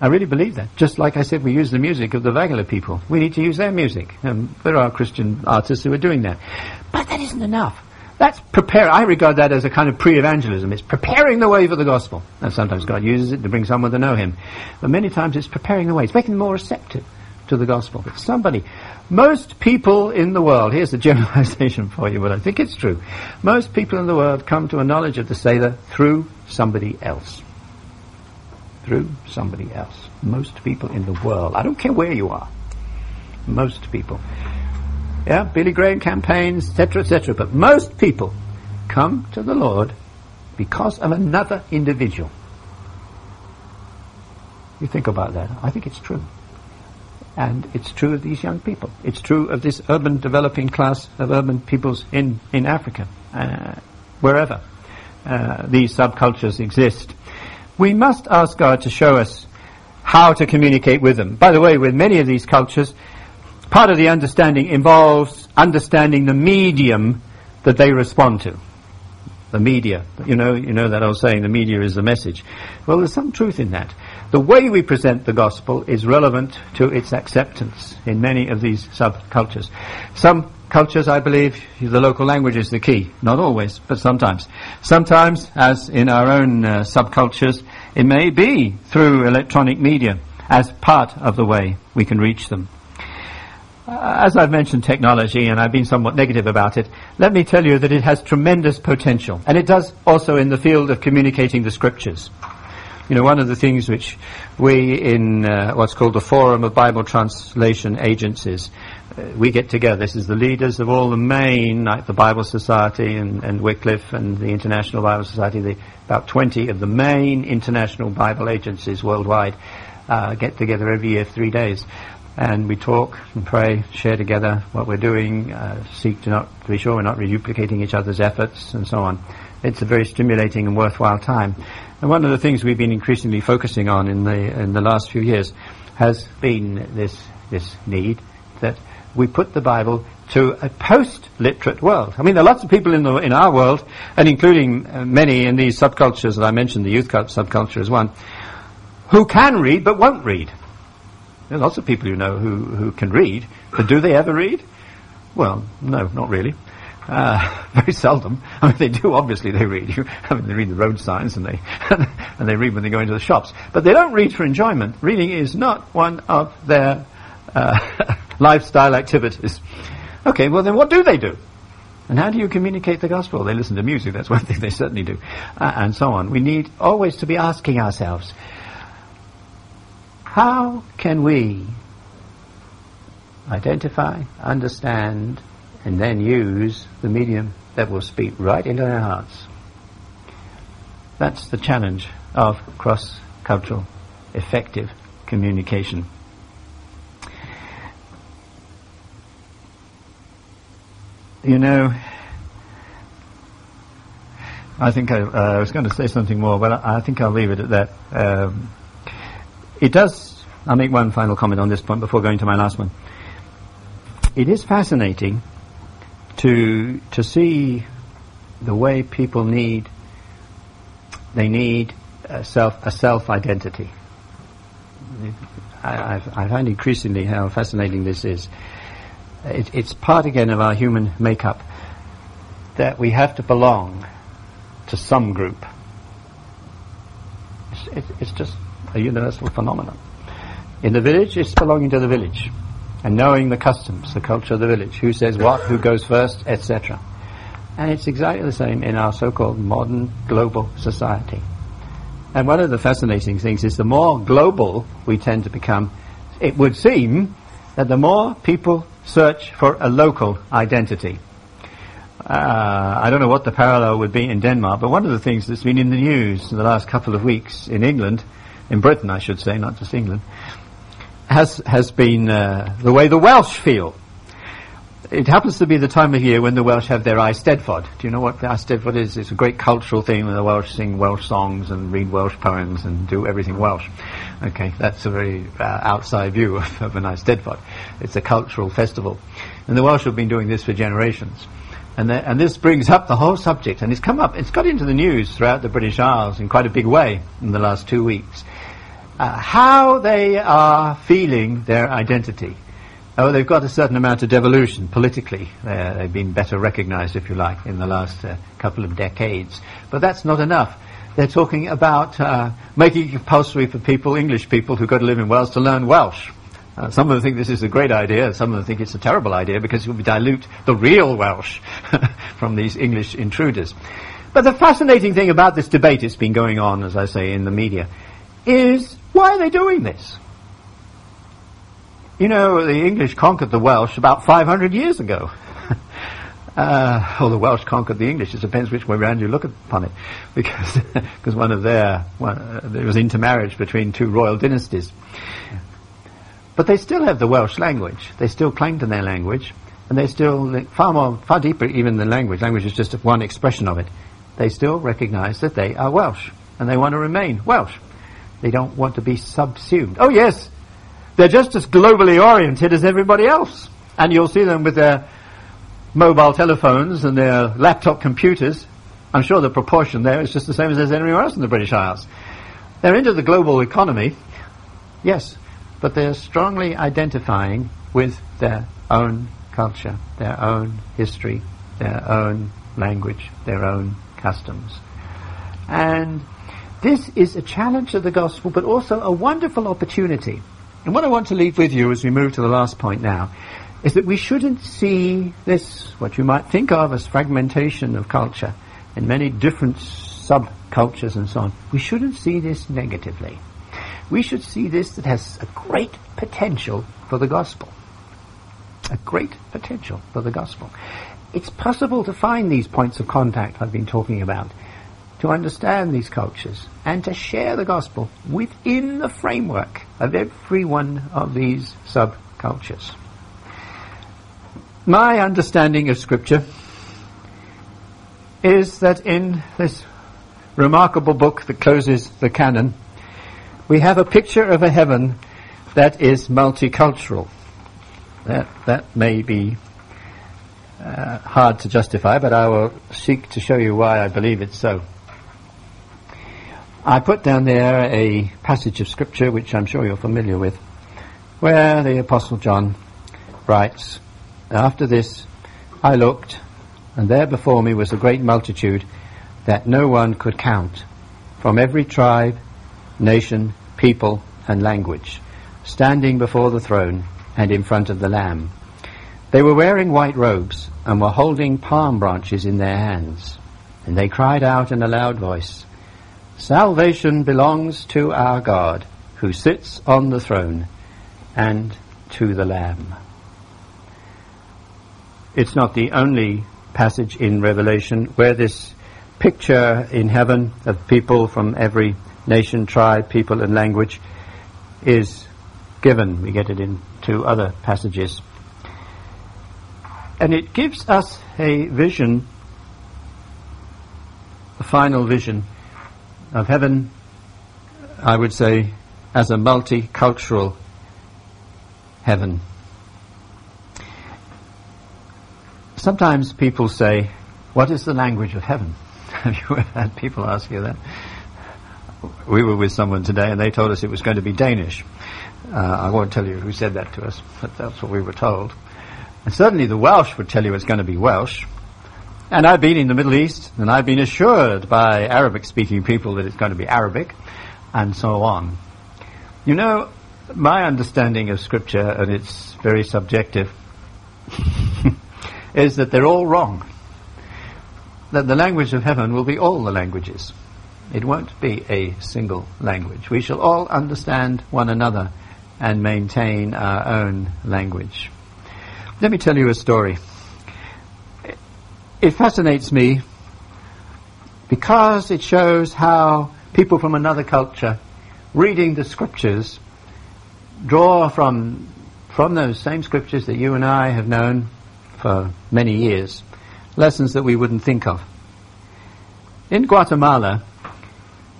I really believe that. Just like I said, we use the music of the Vagala people. We need to use their music. Um, there are Christian artists who are doing that. But that isn't enough. That's prepare. I regard that as a kind of pre-evangelism. It's preparing the way for the gospel. And sometimes God uses it to bring someone to know Him. But many times it's preparing the way. It's making them more receptive to the gospel. If somebody, most people in the world, here's a generalization [laughs] for you, but I think it's true. Most people in the world come to a knowledge of the Saviour through somebody else. Through somebody else. Most people in the world. I don't care where you are. Most people. Yeah, Billy Graham campaigns, etc., etc. But most people come to the Lord because of another individual. You think about that. I think it's true. And it's true of these young people. It's true of this urban developing class of urban peoples in, in Africa, uh, wherever uh, these subcultures exist. We must ask God to show us how to communicate with them. By the way, with many of these cultures, part of the understanding involves understanding the medium that they respond to. The media. You know, you know that I was saying the media is the message. Well, there's some truth in that. The way we present the gospel is relevant to its acceptance in many of these subcultures. Some cultures, I believe, the local language is the key. Not always, but sometimes. Sometimes, as in our own uh, subcultures, it may be through electronic media as part of the way we can reach them. Uh, as I've mentioned technology, and I've been somewhat negative about it, let me tell you that it has tremendous potential. And it does also in the field of communicating the scriptures. You know, one of the things which we in uh, what's called the Forum of Bible Translation Agencies, we get together. This is the leaders of all the main, like the Bible Society and, and Wycliffe and the International Bible Society, the, about 20 of the main international Bible agencies worldwide uh, get together every year, three days. And we talk and pray, share together what we're doing, uh, seek to not to be sure we're not reduplicating each other's efforts, and so on. It's a very stimulating and worthwhile time. And one of the things we've been increasingly focusing on in the in the last few years has been this this need that we put the Bible to a post-literate world. I mean, there are lots of people in the in our world, and including uh, many in these subcultures that I mentioned, the youth subculture is one, who can read but won't read. There are lots of people you know who, who can read, but do they ever read? Well, no, not really. Uh, [laughs] very seldom. I mean, they do. Obviously, they read. I mean, they read the road signs and they [laughs] and they read when they go into the shops. But they don't read for enjoyment. Reading is not one of their uh, [laughs] lifestyle activities. Okay, well then, what do they do? And how do you communicate the gospel? They listen to music. That's one [laughs] thing they certainly do, uh, and so on. We need always to be asking ourselves, how can we identify, understand, and then use the medium that will speak right into our hearts. That's the challenge of cross-cultural effective communication. You know, I think I, uh, I, was going to say something more, but I, I think I'll leave it at that. Um, it does. I'll make one final comment on this point before going to my last one. It is fascinating to to see the way people need they need a self a self identity. I, I, find increasingly how fascinating this is. It, it's part again of our human makeup that we have to belong to some group. It's, it, it's just a universal phenomenon. In the village, it's belonging to the village and knowing the customs, the culture of the village, who says what, who goes first, etc. And it's exactly the same in our so-called modern global society. And one of the fascinating things is the more global we tend to become, it would seem that the more people search for a local identity. Uh, I don't know what the parallel would be in Denmark, but one of the things that's been in the news in the last couple of weeks in England, in Britain I should say, not just England, has has been uh, the way the Welsh feel. It happens to be the time of year when the Welsh have their Eisteddfod. Do you know what the Eisteddfod is? It's a great cultural thing where the Welsh sing Welsh songs and read Welsh poems and do everything Welsh. Okay, that's a very uh, outside view [laughs] of, of an Eisteddfod. It's a cultural festival. And the Welsh have been doing this for generations. And, the, and this brings up the whole subject, and it's come up, it's got into the news throughout the British Isles in quite a big way in the last two weeks. Uh, how they are feeling their identity. Oh, they've got a certain amount of devolution politically. Uh, they've been better recognized, if you like, in the last uh, couple of decades. But that's not enough. They're talking about uh, making it compulsory for people, English people who go to live in Wales, to learn Welsh. Uh, some of them think this is a great idea, some of them think it's a terrible idea because it will dilute the real Welsh [laughs] from these English intruders. But the fascinating thing about this debate, it's been going on, as I say, in the media, is why are they doing this? You know, the English conquered the Welsh about 500 years ago. [laughs] uh, or the Welsh conquered the English. It depends which way around you look upon it, [laughs] because because one of their one, uh, there was intermarriage between two royal dynasties. But they still have the Welsh language. They still cling to their language, and they still far more far deeper even than language. Language is just one expression of it. They still recognise that they are Welsh, and they want to remain Welsh. They don't want to be subsumed. Oh yes, they're just as globally oriented as everybody else. And you'll see them with their mobile telephones and their laptop computers. I'm sure the proportion there is just the same as there's anywhere else in the British Isles. They're into the global economy, yes, but they're strongly identifying with their own culture, their own history, their own language, their own customs. And this is a challenge of the gospel, but also a wonderful opportunity and what I want to leave with you as we move to the last point now is that we shouldn't see this, what you might think of as fragmentation of culture in many different subcultures and so on. We shouldn't see this negatively. We should see this that has a great potential for the gospel. A great potential for the gospel. It's possible to find these points of contact I've been talking about to understand these cultures and to share the gospel within the framework of every one of these subcultures. My understanding of Scripture is that in this remarkable book that closes the canon, we have a picture of a heaven that is multicultural. That, that may be uh, hard to justify, but I will seek to show you why I believe it's so. I put down there a passage of scripture which I'm sure you're familiar with, where the Apostle John writes, After this I looked, and there before me was a great multitude that no one could count, from every tribe, nation, people, and language, standing before the throne and in front of the Lamb. They were wearing white robes and were holding palm branches in their hands, and they cried out in a loud voice, Salvation belongs to our God who sits on the throne and to the Lamb. It's not the only passage in Revelation where this picture in heaven of people from every nation, tribe, people, and language is given. We get it in two other passages. And it gives us a vision, a final vision of heaven, I would say, as a multicultural heaven. Sometimes people say, What is the language of heaven? [laughs] Have you ever had people ask you that? We were with someone today and they told us it was going to be Danish. Uh, I won't tell you who said that to us, but that's what we were told. And certainly the Welsh would tell you it's going to be Welsh. And I've been in the Middle East, and I've been assured by Arabic speaking people that it's going to be Arabic, and so on. You know, my understanding of Scripture, and it's very subjective, [laughs] is that they're all wrong. That the language of heaven will be all the languages. It won't be a single language. We shall all understand one another and maintain our own language. Let me tell you a story. It fascinates me because it shows how people from another culture reading the scriptures draw from from those same scriptures that you and I have known for many years lessons that we wouldn't think of. In Guatemala,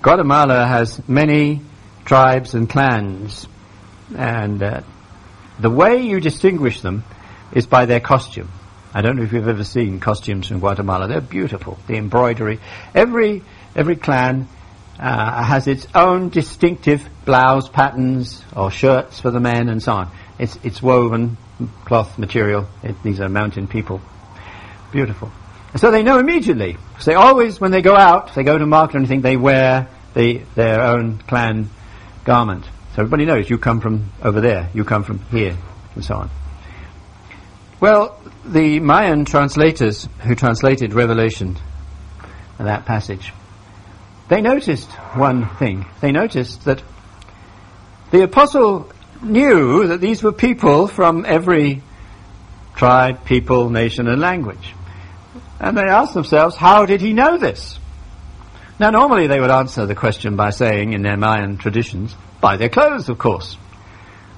Guatemala has many tribes and clans and uh, the way you distinguish them is by their costume. I don't know if you've ever seen costumes from Guatemala. They're beautiful. The embroidery. Every every clan uh, has its own distinctive blouse patterns or shirts for the men and so on. It's it's woven cloth material. It, these are mountain people. Beautiful. So they know immediately. Because they always, when they go out, they go to market or anything, they wear the, their own clan garment. So everybody knows you come from over there, you come from here, and so on. Well, the Mayan translators who translated Revelation, that passage, they noticed one thing. They noticed that the apostle knew that these were people from every tribe, people, nation, and language. And they asked themselves, how did he know this? Now, normally they would answer the question by saying, in their Mayan traditions, by their clothes, of course.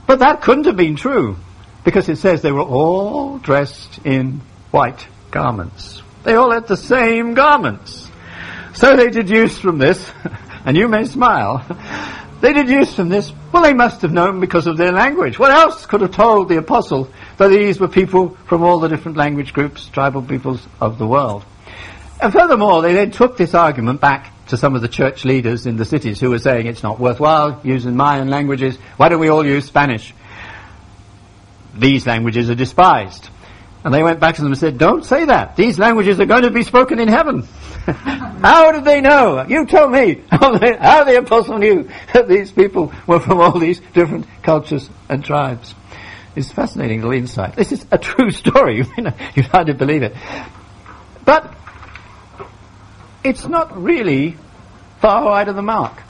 But that couldn't have been true, because it says they were all dressed in white garments. They all had the same garments. So they deduced from this, [laughs] and you may smile, [laughs] they deduced from this, well, they must have known because of their language. What else could have told the apostle that these were people from all the different language groups, tribal peoples of the world? And furthermore, they then took this argument back to some of the church leaders in the cities who were saying it's not worthwhile using Mayan languages. Why don't we all use Spanish? These languages are despised. And they went back to them and said, don't say that. These languages are going to be spoken in heaven. [laughs] how did they know? You tell me [laughs] how, the apostle knew that these people were from all these different cultures and tribes. It's fascinating little insight. This is a true [laughs] story. You'd hardly believe it. But it's not really far wide of the mark.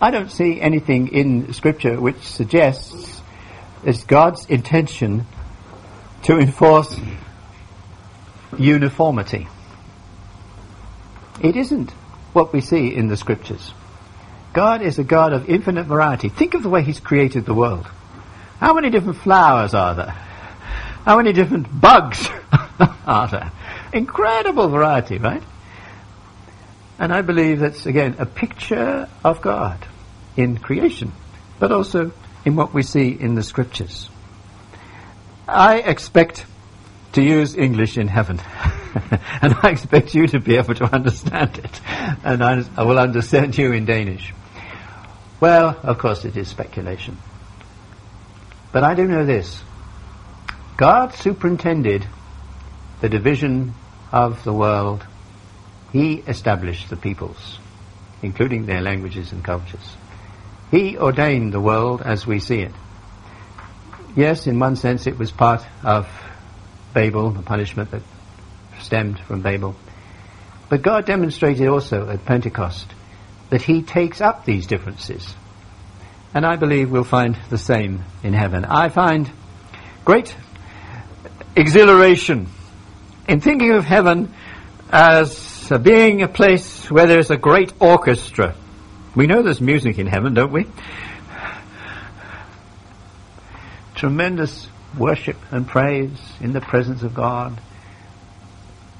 I don't see anything in Scripture which suggests it's God's intention to enforce uniformity. It isn't what we see in the Scriptures. God is a God of infinite variety. Think of the way He's created the world. How many different flowers are there? How many different bugs [laughs] are there? Incredible variety, right? And I believe that's, again, a picture of God in creation, but also in what we see in the scriptures. I expect to use English in heaven. [laughs] and I expect you to be able to understand it. And I, I will understand you in Danish. Well, of course, it is speculation. But I do know this God superintended the division of the world, he established the peoples, including their languages and cultures. He ordained the world as we see it. Yes, in one sense it was part of Babel, the punishment that stemmed from Babel. But God demonstrated also at Pentecost that He takes up these differences. And I believe we'll find the same in heaven. I find great exhilaration in thinking of heaven as being a place where there's a great orchestra. We know there's music in heaven, don't we? Tremendous worship and praise in the presence of God.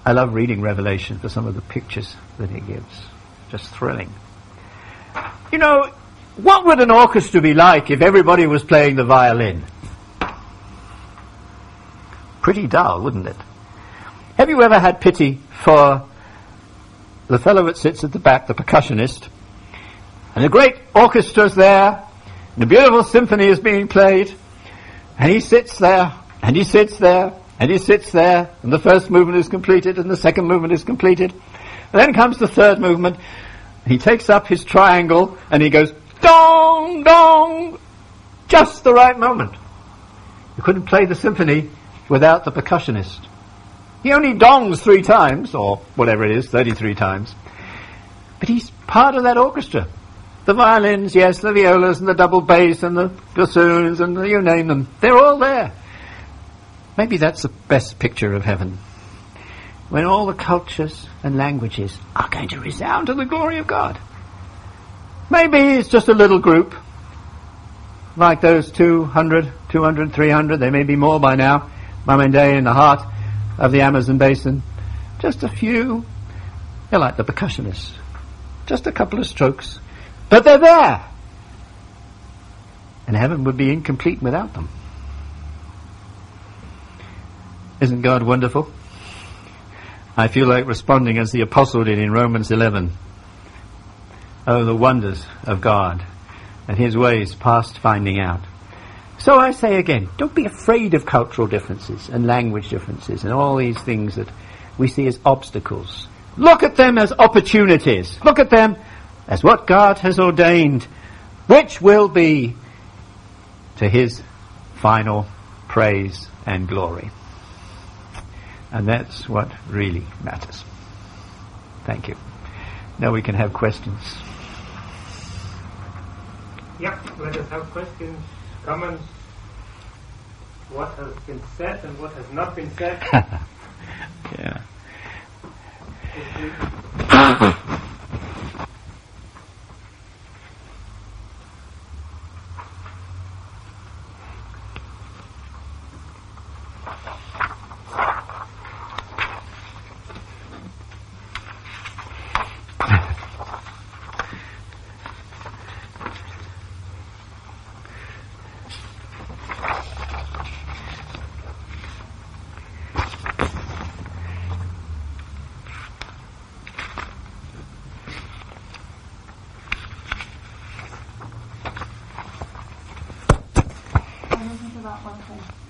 I love reading Revelation for some of the pictures that he gives. Just thrilling. You know, what would an orchestra be like if everybody was playing the violin? Pretty dull, wouldn't it? Have you ever had pity for the fellow that sits at the back, the percussionist, and the great orchestra's there, and the beautiful symphony is being played, and he sits there, and he sits there, and he sits there, and the first movement is completed, and the second movement is completed. And then comes the third movement. He takes up his triangle, and he goes, dong, dong, just the right moment. You couldn't play the symphony without the percussionist. He only dongs three times, or whatever it is, 33 times. But he's part of that orchestra. The violins, yes, the violas and the double bass and the bassoons and the, you name them. They're all there. Maybe that's the best picture of heaven. When all the cultures and languages are going to resound to the glory of God. Maybe it's just a little group, like those 200, 200, 300, there may be more by now, Day in the heart of the Amazon basin. Just a few. They're like the percussionists. Just a couple of strokes. But they're there. And heaven would be incomplete without them. Isn't God wonderful? I feel like responding as the apostle did in Romans 11. Oh, the wonders of God and his ways past finding out. So I say again, don't be afraid of cultural differences and language differences and all these things that we see as obstacles. Look at them as opportunities. Look at them as what God has ordained, which will be to his final praise and glory. And that's what really matters. Thank you. Now we can have questions. Yeah, let us have questions, comments, what has been said and what has not been said. [laughs] yeah.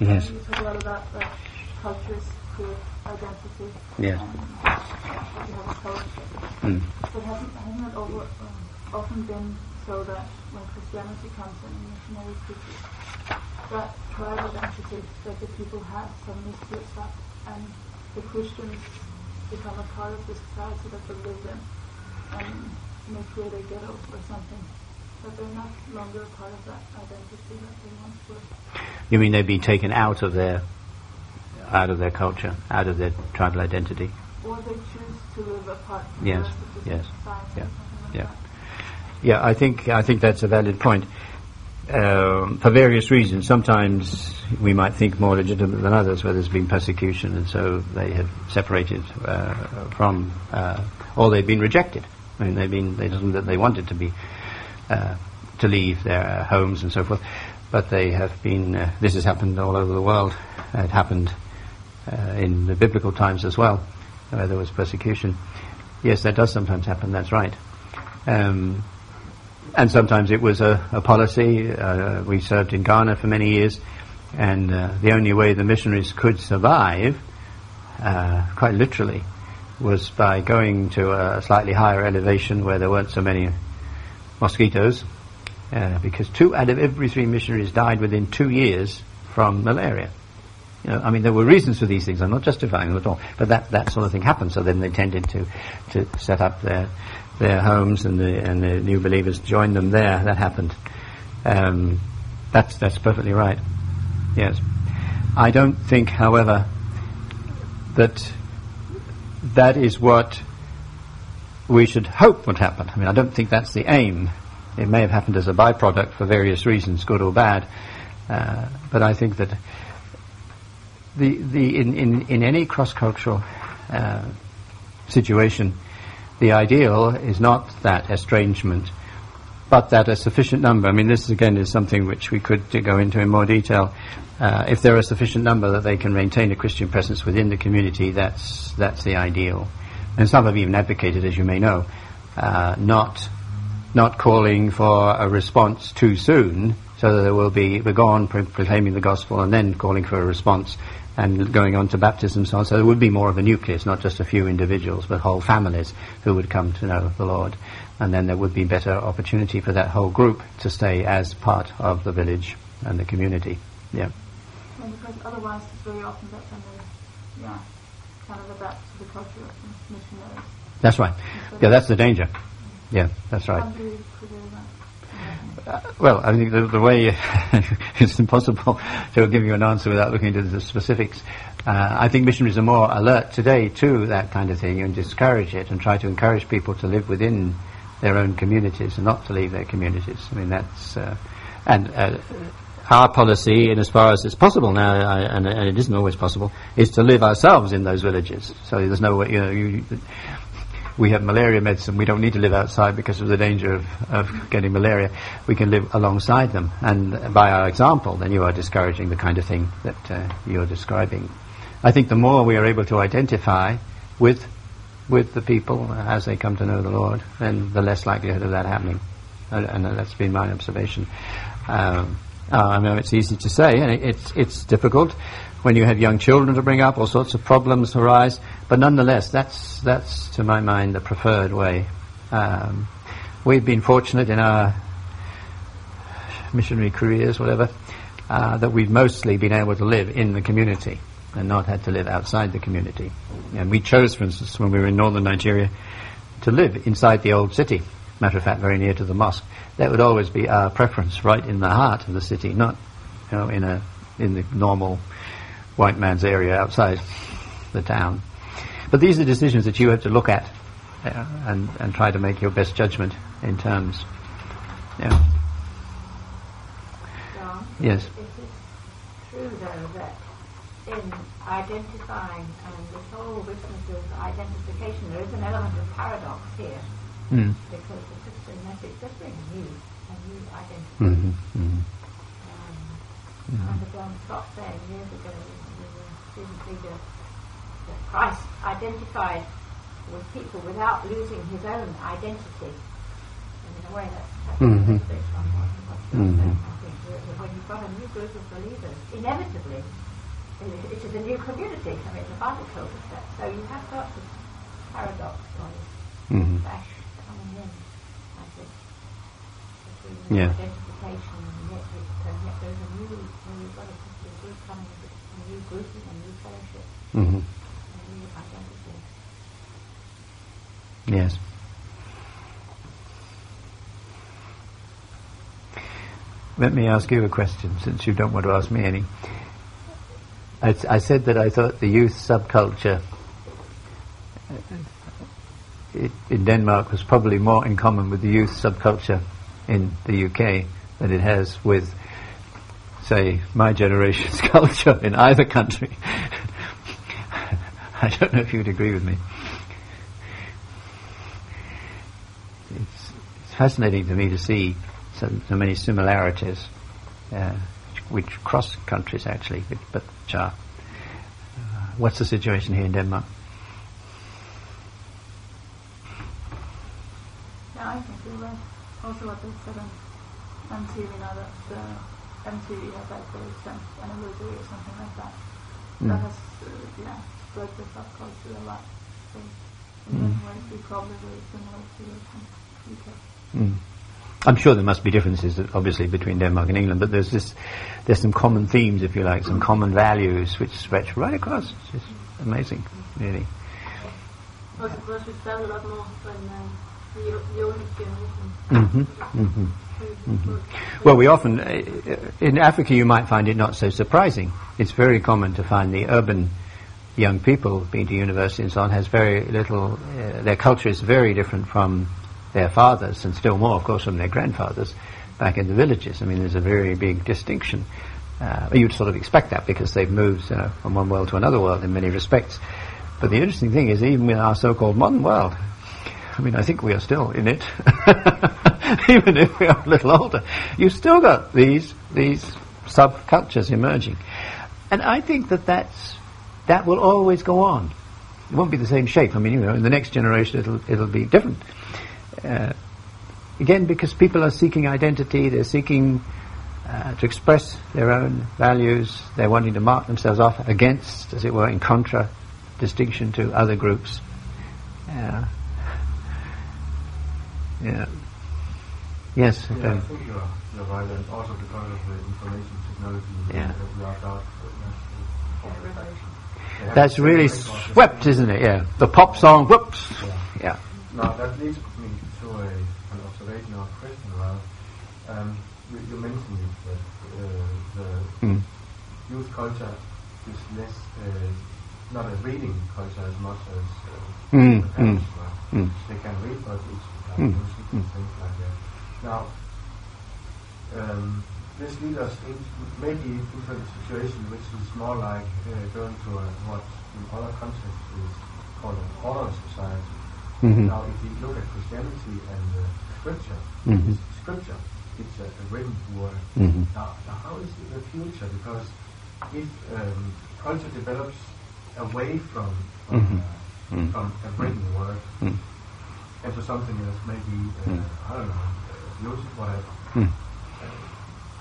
Yes. You talk a lot about like, cultures create identity. Yes. And you have a culture. Mm. But hasn't, hasn't it over, um, often been so that when Christianity comes in missionary preachers, that tribe identity that the people have suddenly splits up and the Christians become a part of the society that they live in and may create a ghetto or something but they're not longer a part of that identity that they once were. You mean they've been taken out of their out of their culture, out of their tribal identity? Or they choose to live apart from yes. the yes. society. Yeah. Like yeah. That. Yeah. I think I think that's a valid point. Um, for various reasons, sometimes we might think more legitimate than others, where there's been persecution, and so they have separated uh, from, uh, or they've been rejected. I mean, they've been they not they wanted to be uh, to leave their homes and so forth. But they have been, uh, this has happened all over the world. It happened uh, in the biblical times as well, where there was persecution. Yes, that does sometimes happen, that's right. Um, and sometimes it was a, a policy. Uh, we served in Ghana for many years, and uh, the only way the missionaries could survive, uh, quite literally, was by going to a slightly higher elevation where there weren't so many mosquitoes, uh, because two out of every three missionaries died within two years from malaria. You know, I mean, there were reasons for these things. I'm not justifying them at all, but that, that sort of thing happened. So then they tended to to set up their their homes, and the and the new believers joined them there. That happened. Um, that's that's perfectly right. Yes, I don't think, however, that that is what we should hope would happen. I mean, I don't think that's the aim. It may have happened as a byproduct for various reasons, good or bad. Uh, but I think that the, the, in, in, in any cross-cultural uh, situation, the ideal is not that estrangement, but that a sufficient number, I mean, this again is something which we could go into in more detail. Uh, if there are a sufficient number that they can maintain a Christian presence within the community, that's, that's the ideal. And some have even advocated, as you may know, uh, not, not calling for a response too soon, so that there will be, we go on pro- proclaiming the gospel and then calling for a response and going on to baptism and so on. So there would be more of a nucleus, not just a few individuals, but whole families who would come to know the Lord. And then there would be better opportunity for that whole group to stay as part of the village and the community. Yeah. And because otherwise it's very often that they, yeah, kind of adapt to the culture of missionaries. That's right. Yeah, that's the danger. Yeah, that's right. How do you prevail that? Uh, well, I think the, the way [laughs] it's impossible to give you an answer without looking into the specifics. Uh, I think missionaries are more alert today to that kind of thing and discourage it and try to encourage people to live within their own communities and not to leave their communities. I mean, that's uh, and uh, our policy, in as far as it's possible now, I, and, and it isn't always possible, is to live ourselves in those villages. So there's no way, you know, you, we have malaria medicine. We don't need to live outside because of the danger of, of getting malaria. We can live alongside them, and by our example, then you are discouraging the kind of thing that uh, you're describing. I think the more we are able to identify with with the people as they come to know the Lord, then the less likelihood of that happening. And, and that's been my observation. Um, uh, I know it's easy to say, and it, it's it's difficult when you have young children to bring up. All sorts of problems arise, but nonetheless, that's that's to my mind the preferred way. Um, we've been fortunate in our missionary careers, whatever, uh, that we've mostly been able to live in the community and not had to live outside the community. And we chose, for instance, when we were in northern Nigeria, to live inside the old city. Matter of fact, very near to the mosque. That would always be our preference, right in the heart of the city, not you know in a in the normal white man's area outside the town. But these are decisions that you have to look at uh, and and try to make your best judgment in terms. Yeah. John, Yes. Is it true though that in identifying and this whole business of identification, there is an element of paradox here Mm. because the Christian message does bring a new, a new identity. hmm hmm Um, And as John Stott said years ago, leader, that Christ identified with people without losing his own identity. And in a way, that's, that's Mhm. a bit on what, what John Mhm. said, I think, that when you've got a new group of believers, inevitably, it, it is a new community. I mean, the Bible tells us that. So you have got this paradox or this hmm clash coming in, I think, between Yeah. identification and yet, it, and yet there's a new, well, you've got a group coming, a new grouping, a new fellowship, hmm a new identity. Yes. Let me ask you a question, since you don't want to ask me any. I said that I thought the youth subculture uh, i- in Denmark was probably more in common with the youth subculture in the UK than it has with, say, my generation's [laughs] culture in either country. [laughs] I don't know if you'd agree with me. it's, it's fascinating to me to see so, so many similarities, uh, which cross countries actually, but, but. Uh, what's the situation here in Denmark? Yeah, I think you're right. Also what they said on MTV, you know, that uh, MTV had like their 10th anniversary or something like that. Mm. That has, uh, yeah, spread the subculture a lot. So in Mm. many ways, we probably very similar to the UK. Mm. I'm sure there must be differences, obviously, between Denmark and England, but there's this, there's some common themes, if you like, some common values which stretch right across. It's just amazing, really. Also because we travel a lot more than uh, the, the older generation. Hmm hmm Well, we often, uh, in Africa, you might find it not so surprising. It's very common to find the urban young people being to university and so on has very little, uh, their culture is very different from their fathers and still more, of course, from their grandfathers back in the villages. I mean, there's a very big distinction. Uh, you'd sort of expect that because they've moved you know, from one world to another world in many respects. But the interesting thing is, even in our so-called modern world, I mean, I think we are still in it, [laughs] [laughs] even if we are a little older. You've still got these these subcultures emerging, and I think that that's that will always go on. It won't be the same shape. I mean, you know, in the next generation, it'll it'll be different. Uh, again, because people are seeking identity, they're seeking uh, to express their own values, they're wanting to mark themselves off against, as it were, in contra distinction to other groups. Yeah. Yeah. Yes. Yeah, I think you're, you're right, and also because of the information technology Yeah. that we are about. They have That's really same records as swept, isn't it? Yeah. The pop song, whoops. Yeah. Yeah. Now that leads me to a, an observation or question around. Um, you, you mentioned it, that uh, the Mm. youth culture is less, uh, not a reading culture as much as uh, Mm, the parents mm, were. mm. They can read, but it's like Mm, music and mm. things like that. Now, um, this leads us into maybe into a situation which is more like uh, going to a, what in other contexts is called an order society. Mhm. Now, if you look at Christianity and uh, Scripture, Mhm. it's Scripture, it's a, a written word. Mhm. Now, now, how is it the future? Because if um, culture develops away from from, Mhm. uh, Mm. from a written word Mm. into something else, maybe uh, Mm. I don't know, music, whatever. Mm. Uh,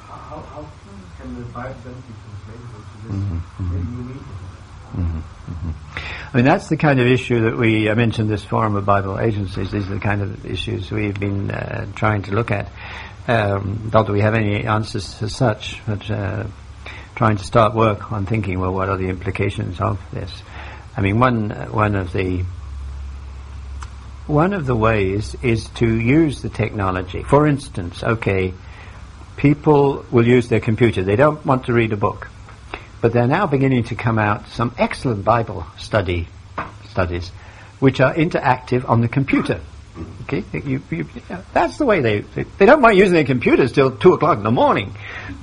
how, how can the Bible then be translated to this Mhm, mhm. new medium? Mhm, mhm. I mean, that's the kind of issue that we, I mentioned this Forum of Bible Agencies, these are the kind of issues we've been uh, trying to look at. Um, not that we have any answers as such, but uh, trying to start work on thinking, well, what are the implications of this? I mean, one, uh, one of the one of the ways is to use the technology. For instance, okay, people will use their computer. They don't want to read a book. But they're now beginning to come out some excellent Bible study studies, which are interactive on the computer. Okay, you, you, that's the way they, they they don't mind using their computers till two o'clock in the morning.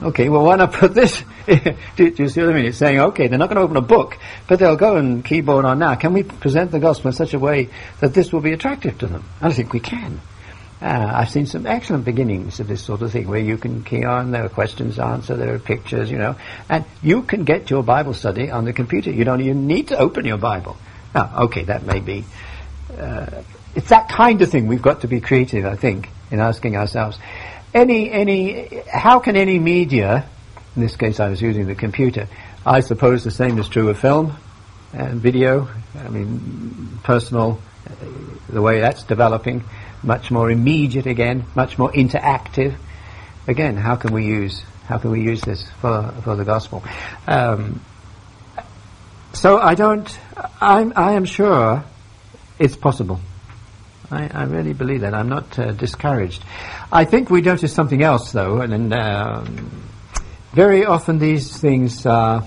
Okay, well why not put this? [laughs] do, do you see what I mean? It's saying okay, they're not going to open a book, but they'll go and keyboard on now. Can we present the gospel in such a way that this will be attractive to them? I think we can. Uh, I've seen some excellent beginnings of this sort of thing where you can key on, there are questions answered, there are pictures, you know, and you can get your Bible study on the computer. You don't even need to open your Bible. Now, okay, that may be, uh, it's that kind of thing we've got to be creative, I think, in asking ourselves, any, any, how can any media, in this case I was using the computer, I suppose the same is true of film and video, I mean, personal, uh, the way that's developing, much more immediate again, much more interactive. Again, how can we use how can we use this for for the gospel? Um, so I don't. I'm I am sure it's possible. I, I really believe that. I'm not uh, discouraged. I think we notice something else though, and, and um, very often these things uh,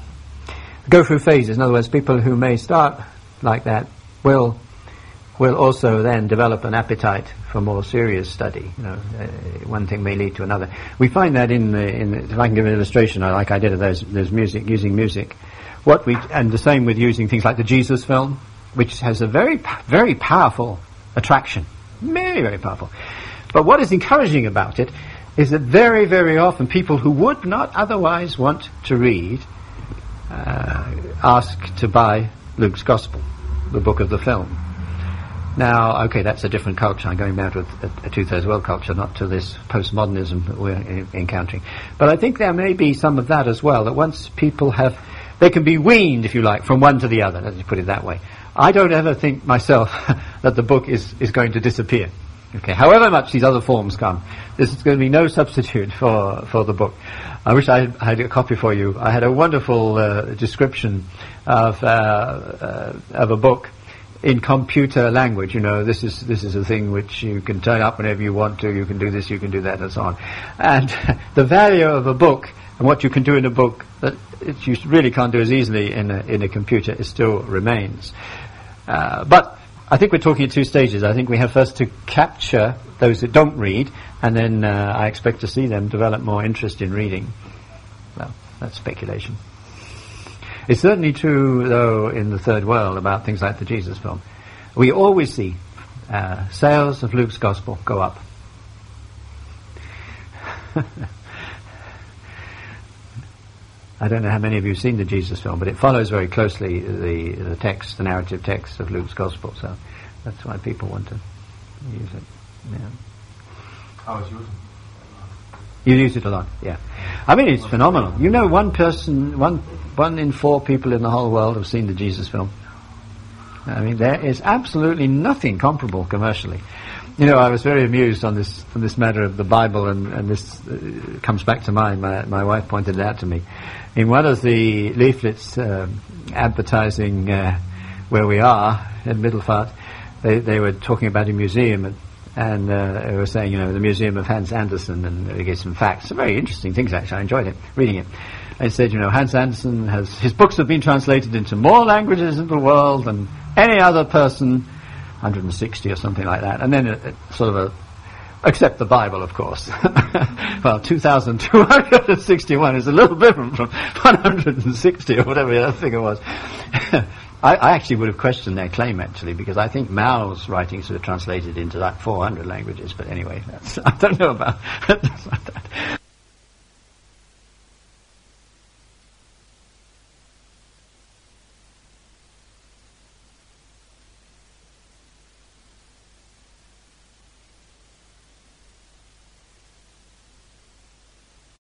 go through phases. In other words, people who may start like that will will also then develop an appetite for more serious study. You know, uh, one thing may lead to another. We find that in the, in the, if I can give an illustration, like I did of those, those music, using music. What we, and the same with using things like the Jesus film, which has a very, very powerful attraction. Very, very powerful. But what is encouraging about it is that very, very often people who would not otherwise want to read uh, ask to buy Luke's Gospel, the book of the film. Now, okay, that's a different culture. I'm going back to a, a two-thirds world culture, not to this postmodernism that we're encountering. But I think there may be some of that as well, that once people have, they can be weaned, if you like, from one to the other, let's put it that way. I don't ever think myself [laughs] that the book is, is going to disappear. Okay, however much these other forms come, this is going to be no substitute [laughs] for, for the book. I wish I had, I had a copy for you. I had a wonderful uh, description of, uh, uh, of a book in computer language. You know, this is this is a thing which you can turn up whenever you want to. You can do this, you can do that, and so on. And [laughs] the value of a book and what you can do in a book that you really can't do as easily in a, in a computer, it still remains. Uh, but I think we're talking at two stages. I think we have first to capture those that don't read, and then uh, I expect to see them develop more interest in reading. Well, That's speculation. It's certainly true, though, in the third world about things like the Jesus film. We always see uh, sales of Luke's gospel go up. [laughs] I don't know how many of you have seen the Jesus film, but it follows very closely the, the text, the narrative text of Luke's gospel, so that's why people want to use it. Yeah. I was using. You use it a lot, yeah. I mean, it's phenomenal. You know, one person, one, one in four people in the whole world have seen the Jesus film. I mean, there is absolutely nothing comparable commercially. You know, I was very amused on this on this matter of the Bible, and, and this uh, comes back to mind. My my wife pointed it out to me. In one of the leaflets um, advertising uh, where we are in Middelfart, they they were talking about a museum, and, and uh, they were saying, you know, the Museum of Hans Andersen, and they gave some facts. Some very interesting things, actually. I enjoyed it, reading it. They said, you know, Hans Andersen has his books have been translated into more languages in the world than any other person 160 or something like that, and then it, it sort of a except the Bible, of course. [laughs] well, 2,261 is a little different from 160 or whatever the other figure was. [laughs] I, I, actually would have questioned their claim, actually, because I think Mao's writings were translated into like 400 languages, but anyway, [laughs] I don't know about